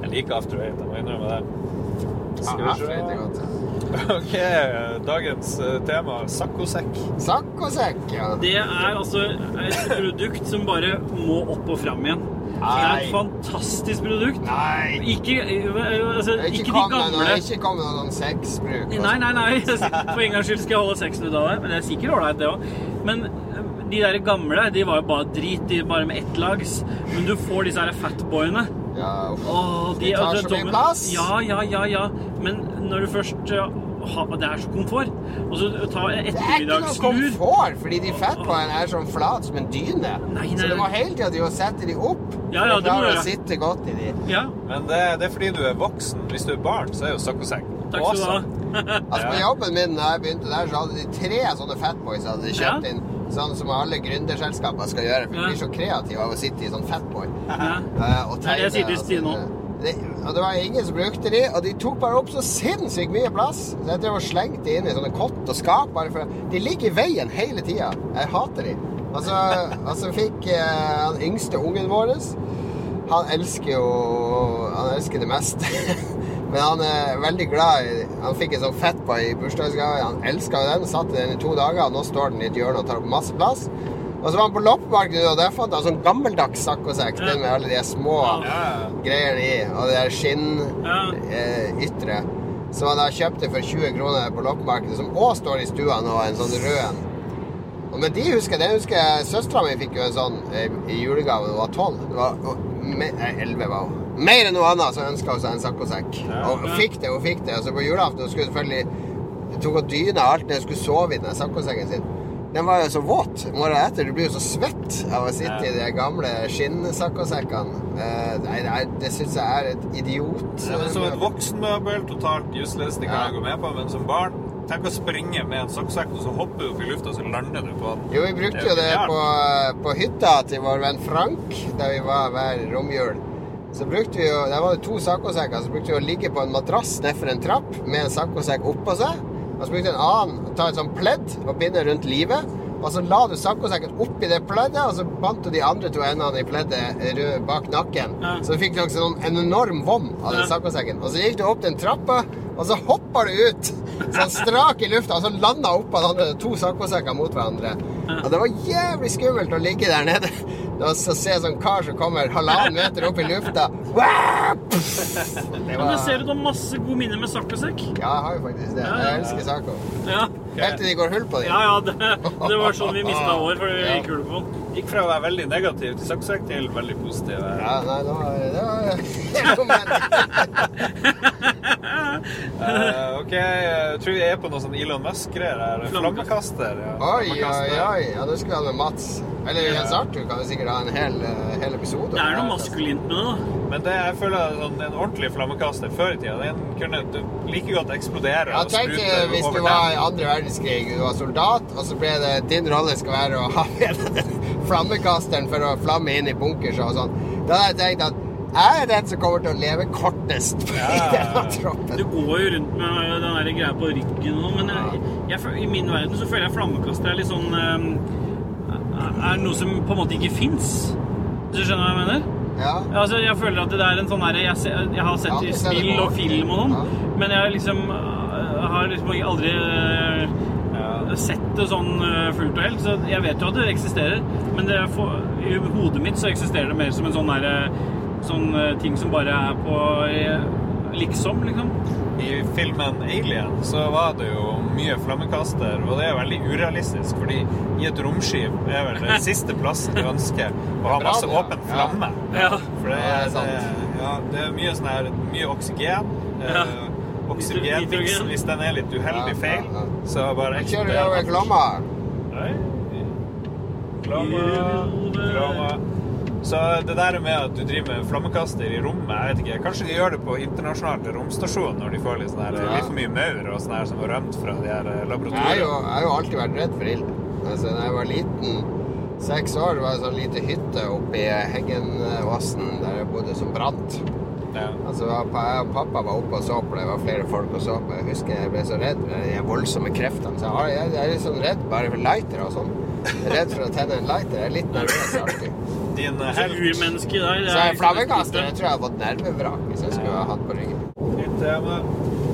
Jeg liker After Eight, jeg må innrømme det. Skal vi eight er se. Ok, dagens eh, tema saccosekk. Saccosekk, ja. Det er altså et produkt som bare må opp og fram igjen. Det er et fantastisk produkt. Nei! Ikke, altså, Ikke ikke de gamle noe, ikke kom med noe sånn sexbruk. Nei, nei, nei. For en gangs skyld skal jeg holde sexen ut av deg. Men det er sikkert ålreit, det òg. Men eh, de der gamle, de var jo bare drit. De bare med ett lags. Men du får disse her fatboyene. Ja. Åh, De tar så mye plass. Ja, ja, ja, ja. Men når du først Det er så komfort. Og så ta Det er ikke noe komfort, fordi de fettbollene er sånn flat som en dyne. Nei, nei, Så du må hele tida sette de opp Ja, ja, for det må du klare å sitte godt i de. Ja, Men det, det er fordi du er voksen. Hvis du er barn, så er jo saccosekk takk skal du ha. Altså På jobben min da jeg begynte der, så hadde de tre sånne fatboys hadde de kjøpt Ja. inn. Sånn som alle gründerselskaper skal gjøre. For de blir så kreative av å sitte i sånn fatboy. Ja. Uh, og Det er det jeg sier til og Stine sånn, Det, og det var ingen som brukte de, og de tok bare opp så sinnssykt mye plass. Så jeg drev og slengte de inn i sånne kott og skap. bare for De ligger i veien hele tida. Jeg hater de. Og så altså, fikk eh, han yngste ungen vår Han elsker jo Han elsker det meste. Men han er veldig glad i Han fikk en sånn fettboy i bursdagsgave. Han elska den. Satt den i to dager, og nå står den i et hjørne og tar opp masse plass. Og så var han på loppemarkedet, og der fant han sånn gammeldags saccosekk. Den med alle de små greiene i, og det der skinn Ja. eh, ytre. Som han da kjøpte for 20 kroner på loppemarkedet, som òg står i stua nå, en sånn rød en. Og Men de husker jeg, det husker jeg Søstera mi fikk jo en sånn eh, i julegave da hun var tolv. Og elleve var hun. Mer enn noe annet så ønska hun seg en saccosekk. Og hun fikk det, hun fikk det. Og så på julaften hun skulle selvfølgelig hun tok og dyna alt det hun skulle sove i den saccosekken sin. Den var jo så våt morgenen etter. Du blir jo så svett av å sitte i de gamle skinnsakkosekkene. Uh, nei, nei, det syns jeg er et idiot. Ja, men som et voksenmøbel, totalt useless, det kan Ja. jeg gå med på, men som barn Tenk å springe med en sokksekk, og så hopper du opp i lufta, og så lander du på den. Jo, vi brukte jo det på, på hytta til vår venn Frank, der vi var hver romjul. Så brukte vi jo, Der var det to saccosekker. Så brukte vi å ligge på en madrass nedfor en trapp med en saccosekk oppå seg. Og så brukte en annen ta et sånt pledd og binde rundt livet. Og så la du saccosekken oppi det pleddet, og så bandt du de andre to endene i pleddet bak nakken. Ja. Så du fikk liksom en enorm vom av den saccosekken. Og så gikk du opp den trappa, og så hoppa du ut sånn strak i lufta, og så landa oppå de to saccosekker mot hverandre. Og det var jævlig skummelt å ligge der nede og så se sånn kar som kommer halvannen meter opp i lufta. Det Men da ser du har masse gode minner med saccosekk. Ja, jeg har jo faktisk det. Jeg elsker Saco. Ja. Helt til de går hull på dem. ja, ja, det, det var sånn vi mista år, fordi vi gikk hull på den. Gikk fra å være veldig negativ til sokksekk til veldig positiv. Ja, nei, det var, det var Eh, ok, jeg tror vi er på noe sånn Elon Musk-greier her. Flammekaster. Ja. Oi, oi, oi. Ja, det skulle vi ha med Mats. Eller Jens Arthur kan vi sikkert ha en hel, eh, hel episode. Det er noe maskulint med det, da. Men det, jeg føler sånn, en ordentlig flammekaster før i tida, den kunne like godt eksplodere Ja, tenk hvis du var i andre andre verdenskrig, du var soldat, og så ble det din rolle skal være å ha med deg flammekasteren for å flamme inn i bunkers og sånn. Da hadde jeg tenkt at jeg er den som kommer til å leve kortest i denne troppen. Du går jo rundt med den der greia på ryggen og sånn, men jeg, jeg, i min verden så føler jeg flammekaster er litt sånn eh, Er noe som på en måte ikke fins. Hvis du skjønner hva jeg mener? Ja. Altså, jeg føler at det er en sånn her jeg, jeg har sett i spill og film og sånn, men jeg liksom øh, har liksom aldri øh, sett det sånn øh, fullt og helt. Så jeg vet jo at det eksisterer, men det er for, i hodet mitt så eksisterer det mer som en sånn her øh, Sånn ting som bare er på liksom, liksom. I filmen Alien så var det jo mye flammekaster, og det er veldig urealistisk, fordi i et romskip er vel den siste plassen du ønsker å ha masse åpen flamme. Ja. For det Ja, er, det er sant. det, ja, det er mye sånn her Mye oksygen. Ja. Eh, Oksygenmiksen, hvis den er litt uheldig feil, så bare Kjører du over Glomma? Nei. Glomma, glomma. Så det der med at du driver med flammekaster i rommet, jeg vet ikke, kanskje de gjør det på internasjonal romstasjon når de får litt, sånne her, Ja. litt for mye maur og sånn her som har rømt fra de her laboratoriene? Jeg jeg har jo alltid vært redd for ild. Altså, da jeg var liten, seks år, var det en sånn lite hytte oppe i Heggenvassen der jeg bodde som brant. Ja. Altså, jeg og pappa var oppe og så på det. Det var flere folk og så på. Jeg husker jeg ble så redd med de voldsomme kreftene. Så jeg, jeg, jeg er litt sånn redd bare for lightere og sånn. Redd for å tenne en lighter. Jeg er litt nervøs alltid. Din eh, urmenneske der. Så er jeg flammekaster jeg tror jeg hadde fått nervevrak hvis jeg skulle ha hatt på ryggen. Nytt tema.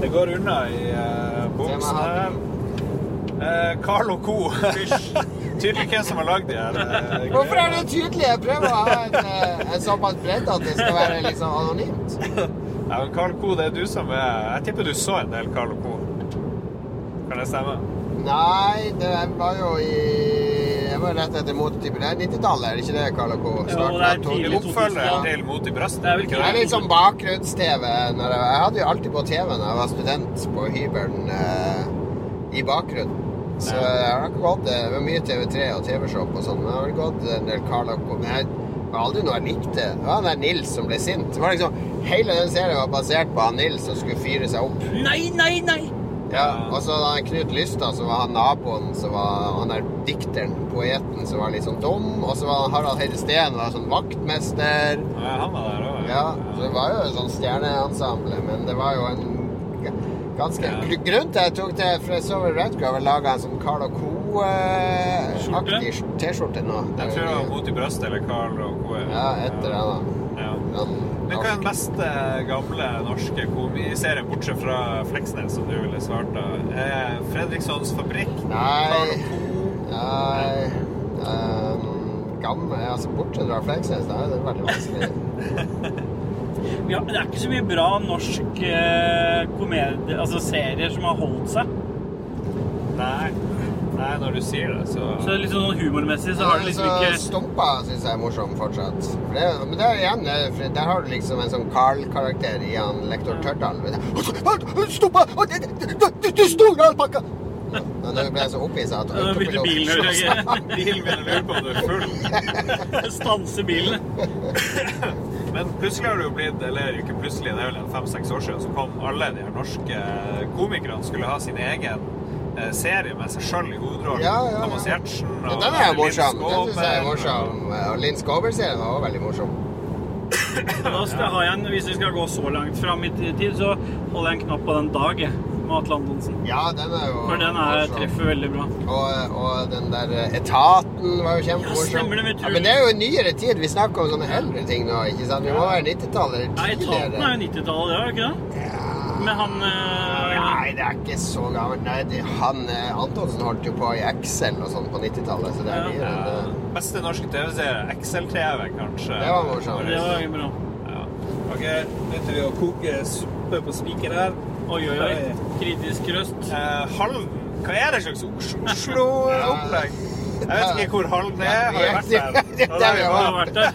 Det går unna i uh, bomsen her. Eh, Carl og co. Tydelig hvem som har lagd de her. eh, Hvorfor er det tydelig? Jeg prøver å ha en, eh, en såpass bredde at det skal være liksom anonymt. Ja, men Carl Co, det er du som er Jeg tipper du så en del Carl Co. Kan det stemme? Nei, det var jo i Jeg var rett etter. Det er 90-tallet, er det ikke det, Karl og Co? Det er av to- tidlig Oppfølger 2000, ja. til Mot i brøstet. Det vel ikke Det litt sånn bakgrunns-TV. Jeg, jeg hadde jo alltid på TV når jeg var student på hybelen eh, i bakgrunnen. Så jeg har ikke gått Det var mye TV3 og TV-shop og sånn. Men jeg har gått en del Karl og Men jeg var aldri noe jeg likte. Det var der Nils som ble sint. Det var liksom, hele den serien var basert på han Nils som skulle fyre seg opp. Nei, nei, nei! Ja, og så da Knut Lystad, som var han naboen, som var han der dikteren, poeten, som var litt sånn dum. Og så var Harald Heide Steen, var sånn vaktmester. Ja, han var der òg. Ja, så det var jo et sånn stjerneensemble, men det var jo en ganske Ja. Gr- Grunnen til jeg tok det, for jeg så vel Redgrave laga en sånn Carl Co.-aktig T-skjorte nå. Jeg tror det var Mot i brøstet eller Carl co. Ja, etter det, da. Ja. Men hva er den beste gamle norske komiserien, bortsett fra Fleksnes, som du ville svart da? Eh, Fredrikssons Fabrikk? Nei. Nei um, Gammel Altså, bortsett fra Fleksnes, da er det veldig vanskelig. Ja, det er ikke så mye bra norsk eh, komedie, altså serier som har holdt seg. Nei. Nei, når du sier det, så Så litt sånn humormessig så har det liksom ikke Stumpa syns jeg er morsom fortsatt. For det, men det er igjen, for der har du liksom en sånn Carl-karakter i han lektor Tørdal. Stumpa! Du, store alpakka! Nå ble ble så opphissa at Nå begynte bilen å reagere. Bilen begynner å lure på om du er full. Stanse bilene. Men plutselig har det jo blitt, eller ikke plutselig, det er vel fem-seks år siden, så kom alle de her norske komikerne skulle ha sin egen eh, serie med seg sjøl i hovedrollen. Ja, ja, ja. Thomas Giertsen Ja, og den er morsom. Den synes jeg er morsom. Og Linn Skåber-serien var også veldig morsom. Da skal ha jeg en, hvis vi skal gå så langt fram i tid, så holder jeg en knapp på den Dag jeg, med Atle Antonsen. Ja, den er jo For den er, treffer veldig bra. Og, og den der eh, etaten var jo Ja, kjempemorsom. det, tror- Ja, men det er jo nyere tid. Vi snakker om sånne eldre ting nå, ikke sant? Vi må være 90-tallet eller Nei, Etaten er jo 90-tallet, det er jo ikke det? Med han øh... Nei, det er ikke så gammelt. Nei, det, han eh, Antonsen holdt jo på i Excel og sånn på 90-tallet, så det er Ja. nyere enn Ja, det. beste norske TV-serie, Excel-TV, kanskje. Det var morsomt. Det var bra. Ja. OK, begynte vi å koke suppe på spiker her. Oi, oi, oi. Kritisk røst. Eh, Halden, hva er det slags Oslo-opplegg? Jeg vet ikke hvor Halden er. Har jeg vært der? Det har vi vært der.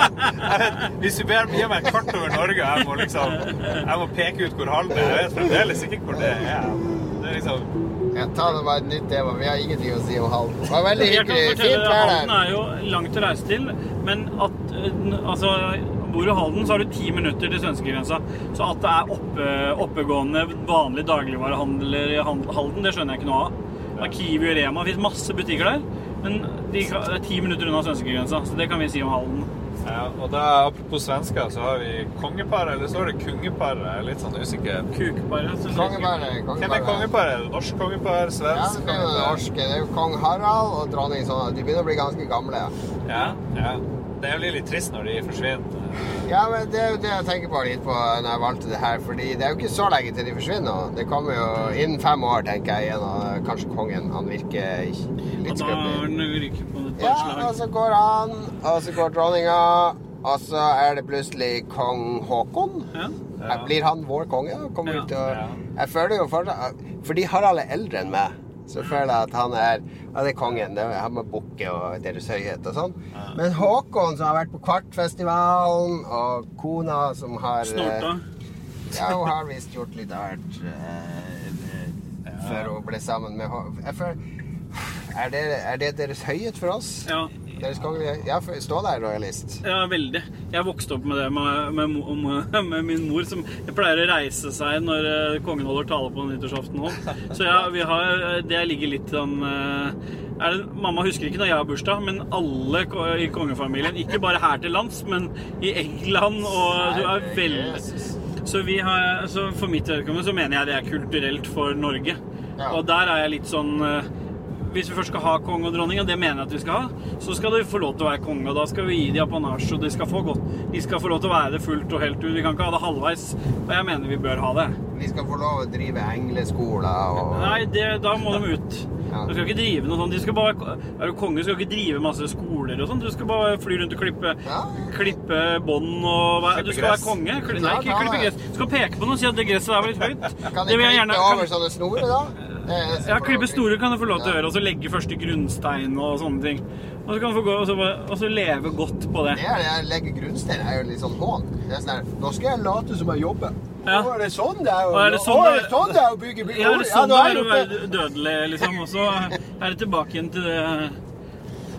Vet, hvis du ber gir meg et kart over Norge, jeg må liksom Jeg må peke ut hvor Halden er. Jeg vet fremdeles ikke hvor det er. Det er liksom Ja, ta det bare et nytt tema. Vi har ingenting å si om Halden. Det var veldig hyggelig. Fint vær der. Halden er jo langt å reise til, men at eh, altså, Bor i Halden, så har du ti minutter til svenskegrensa. Så at det er oppe, oppegående, vanlig dagligvarehandler i Halden, det skjønner jeg ikke noe av. Det er Kiwi og Rema. Det finnes masse butikker der. Men de, det er ti minutter unna svenskegrensa, så det kan vi si om Halden. Ja, Og da, apropos svensker, så har vi kongeparet, eller står det kungeparet? Jeg er litt sånn usikker. Kukparet. Kongeparet. Hvem er kongeparet. Er det Norsk kongepar? Ja, Svensk det er jo det kongepar? norske. Det er jo kong Harald og dronning sånn. De begynner å bli ganske gamle. Ja. Ja, ja. Det blir litt trist når de forsvinner. Ja, men det er jo det jeg tenker på litt på når jeg valgte det her. Fordi det er jo ikke så lenge til de forsvinner. Det kommer jo innen fem år, tenker jeg, igjen. Og kanskje kongen. Han virker ikke- Og litt da skrøpelig. den ryket på et Ja, og så går han, og så går dronninga, og så er det plutselig kong Haakon. Ja. Ja. Blir han vår konge? Kommer Ja. vi til Jeg føler jo fortsatt Fordi Harald er eldre enn meg, så føler jeg at han er Ja, det er kongen. Det er han med bukke og Deres Høyhet og sånn. Men Håkon, som har vært på Kvartfestivalen, og kona som har eh, Snorta. Ja, hun har visst gjort litt av hvert eh, før hun ble sammen med Håkon. jeg føler, er, det, er det Deres Høyhet for oss? Ja. Ja, for- stå der, rojalist. Ja, veldig. Jeg vokste opp med det med, med, med, med min mor, som pleier å reise seg når eh, kongen holder tale på nyttårsaften òg. Så ja, vi har, det ligger litt sånn eh, er det, Mamma husker ikke når jeg har bursdag, men alle i kongefamilien, ikke bare her til lands, men i England og du er veldig så, vi har, så for mitt vedkommende så mener jeg det er kulturelt for Norge. Ja. Og der er jeg litt sånn eh, Hvis vi først skal ha konge og dronning, og det mener jeg at vi skal ha, så skal de få lov til å være konge, og da skal vi gi dem apanasje, og de skal få godt. De skal få lov til å være det fullt og helt ut. Vi kan ikke ha det halvveis. Og jeg mener vi bør ha det. De skal få lov til å drive engleskoler og Nei, det, da må de ut. Ja. Du skal ikke drive noe sånt. De skal bare, er du konge, skal ikke drive masse skoler og sånn. Du skal bare fly rundt og klippe, Ja. klippe bånd og være- Du Klippe skal være gress. konge. Kli, nei, ikke klippe gress. Du skal peke på noe og si at det gresset der var litt høyt. Kan de klippe gjerne over kan, sånne snorer, da? Det Ja, klippe store kan du få lov til å gjøre, og så legge første grunnstein og sånne ting. Og så kan du få gå og så, bare- og så leve godt på det. Det er det jeg legger grunnstein er jo litt sånn hån. Det er sånn her Nå skal jeg late som jeg jobber. Ja. Å, er det sånn det er å er det sånn Å, er det- det sånn det er å bygge bygge? Ja, det er det sånn ja, det er å være dødelig, liksom. Og så er det tilbake igjen til det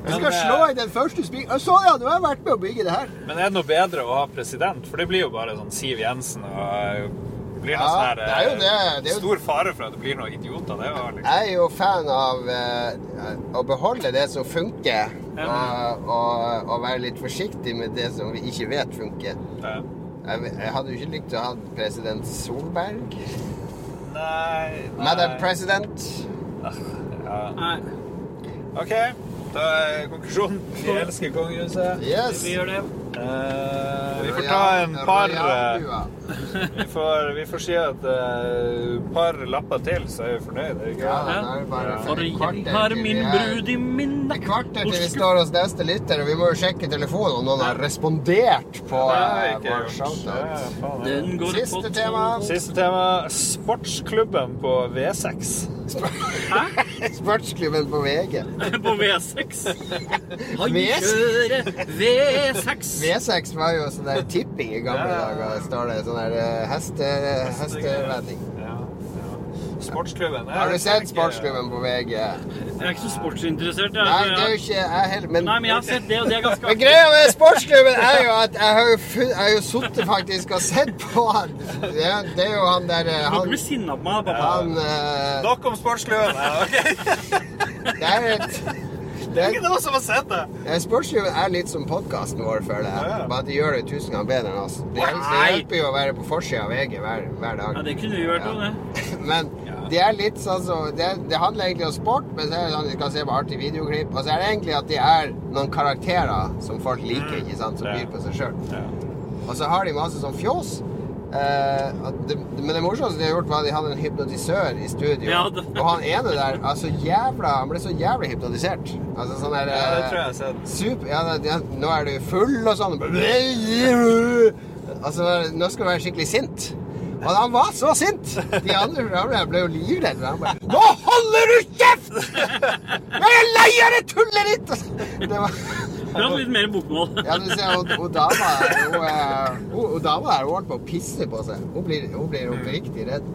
du skal slå i den første spikeren Så ja, du har vært med å bygge det her. Men er det noe bedre å ha president? For det blir jo bare sånn Siv Jensen og eh, det blir noe Ja, sånn her, det er jo eh, det. Det er jo- Stor fare for at det blir noen idioter. Det var liksom Jeg er jo fan av uh, å beholde det som funker, og, og, og være litt forsiktig med det som vi ikke vet funker. Ja. Jeg, jeg hadde jo ikke likt å ha president Solberg. Nei, Madam President. Ja. Nei, OK, da er konklusjonen. Vi elsker kongehuset. Yes. vi gjør det. Eh, vi får ta en par uh, vi, får, vi får si at et par lapper til, så er vi fornøyd. ikke Ja, det? er bare For jeg har min er- brud i minne. Et kvarter til vi står hos neste lytter, og vi må jo sjekke telefonen om noen har respondert på Det eh, vår shoutout. Siste tema. Siste tema. Sportsklubben på V6. Sportsklubben på VG. på V6. Han kjører V6. V6 var jo sånn der tipping i gamle dager. Står det sånn der eh, heste. Ja, ja. Sportsklubben. Har du sett Sportsklubben på VG? Jeg er ikke så sportsinteressert. Jeg, Nei, det er jo ikke jeg heller, men Nei, men jeg har sett det, og det er ganske Men greia med sportsklubben er jo at jeg har jo, fun- jeg har jo sittet faktisk og sett på han. Det det er jo han der eh, Du Han, blir bli sinna på meg, pappa. han uh... Nok om Sportsklubben. Ja, ok. Det er et det er ikke noen som har sett det. Sportsklubben er litt som podkasten vår, føler jeg. Ja, ja. Bare at de gjør det tusen ganger bedre enn oss. Det, hjelper- jo å være på forsida av VG hver, hver dag. Ja, det kunne vi vært òg, det. Men de er litt sånn så det, det handler egentlig om sport, men så er det sånn du skal se på artige videoklipp. Og så er det egentlig at de er noen karakterer som folk liker, ikke sant, som Ja. byr på seg sjøl. Og så har de masse sånn fjås. Eh, det, men det morsomste de har gjort, var at de hadde en hypnotisør i studio. Ja, det- Og han ene der altså jævla, Han ble så jævlig hypnotisert. Altså sånn der Ja, det eh, tror jeg jeg har sett. Super, ja, det, det, nå er du full og sånn. Altså, nå skal du være skikkelig sint. Og han var så sint! De andre ble jo livredde. Han bare Nå holder du kjeft! Jeg er lei av det tullet ditt! Det var Prat litt mer bokmål. Ja, du ser, hun dama hun, eh, hun, dama hun på å pisse på seg. Hun blir, hun blir oppriktig redd.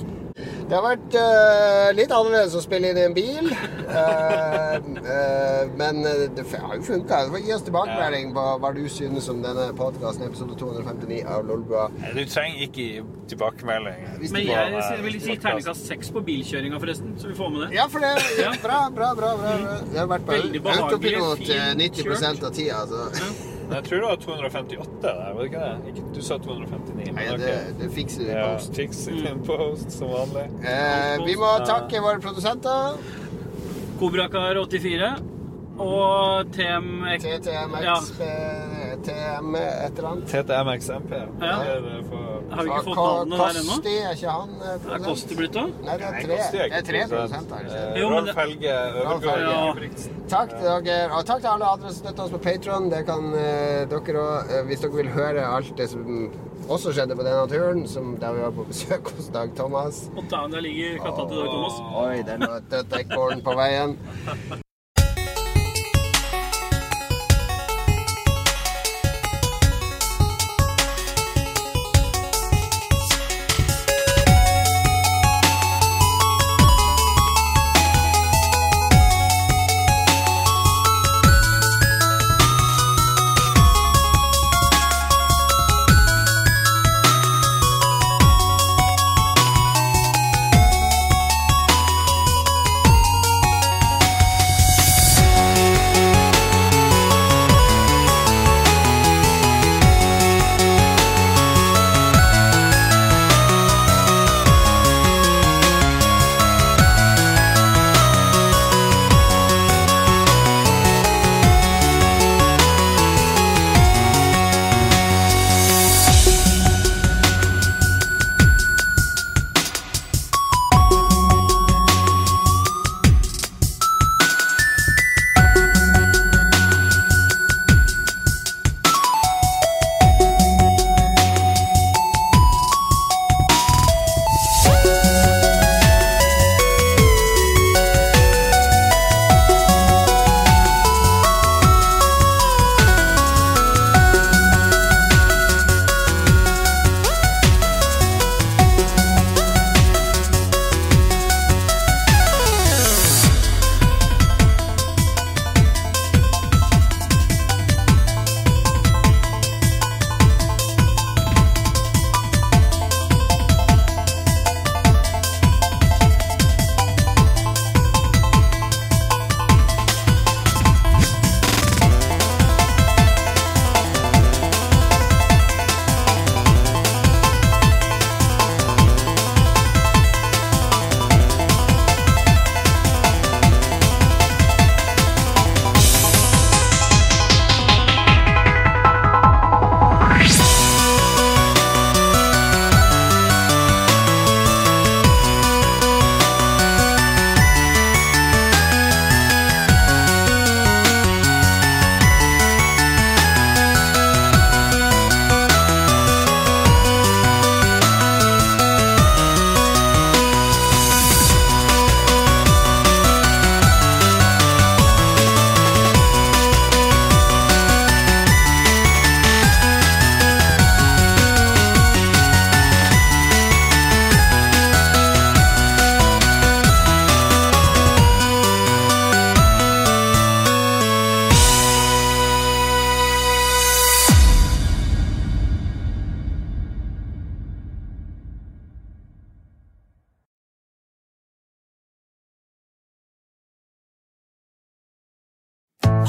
Det har vært uh, litt annerledes å spille inn i en bil, Uh, uh, men det har jo funka. Gi oss tilbakemelding på hva du synes om denne podkasten, episode 259 av Lolbua. Du trenger ikke tilbakemelding. Hvis Men jeg vil si terningkast seks på bilkjøringa, forresten, så vi får med det. Ja, for det ja, Bra, bra, bra. bra. Det har vært på autopilot eh, 90% av tida. Så. Jeg tror det var 258 der, var det ikke det? Ikke, du sa 259. Nei, det, det fikser vi i Ja, post. Fix it in post, som vanlig. Eh, vi må takke våre produsenter. Kobrakar84 og TMX TTMX, Ja. Eh, TM et eller annet. TTMXMP. Ja. Er det for... Har vi ikke fått navnet der ennå? Kosti, er ikke han eh, Er? Kosti blitt av? Nei, det er Nei, tre, det er tre produsenter. Eh? Jo, men Rolf det- Helge Øvergård ja. Ingebrigtsen. Takk til dere, og takk til alle andre som støtter oss på Patron. Det kan eh, dere òg, hvis dere vil høre alt det som også skjedde på denne turen, som da vi var på besøk hos Dag Thomas. Og der ligger katta til Dag Thomas. Oi, det lå et dødt ekorn på veien.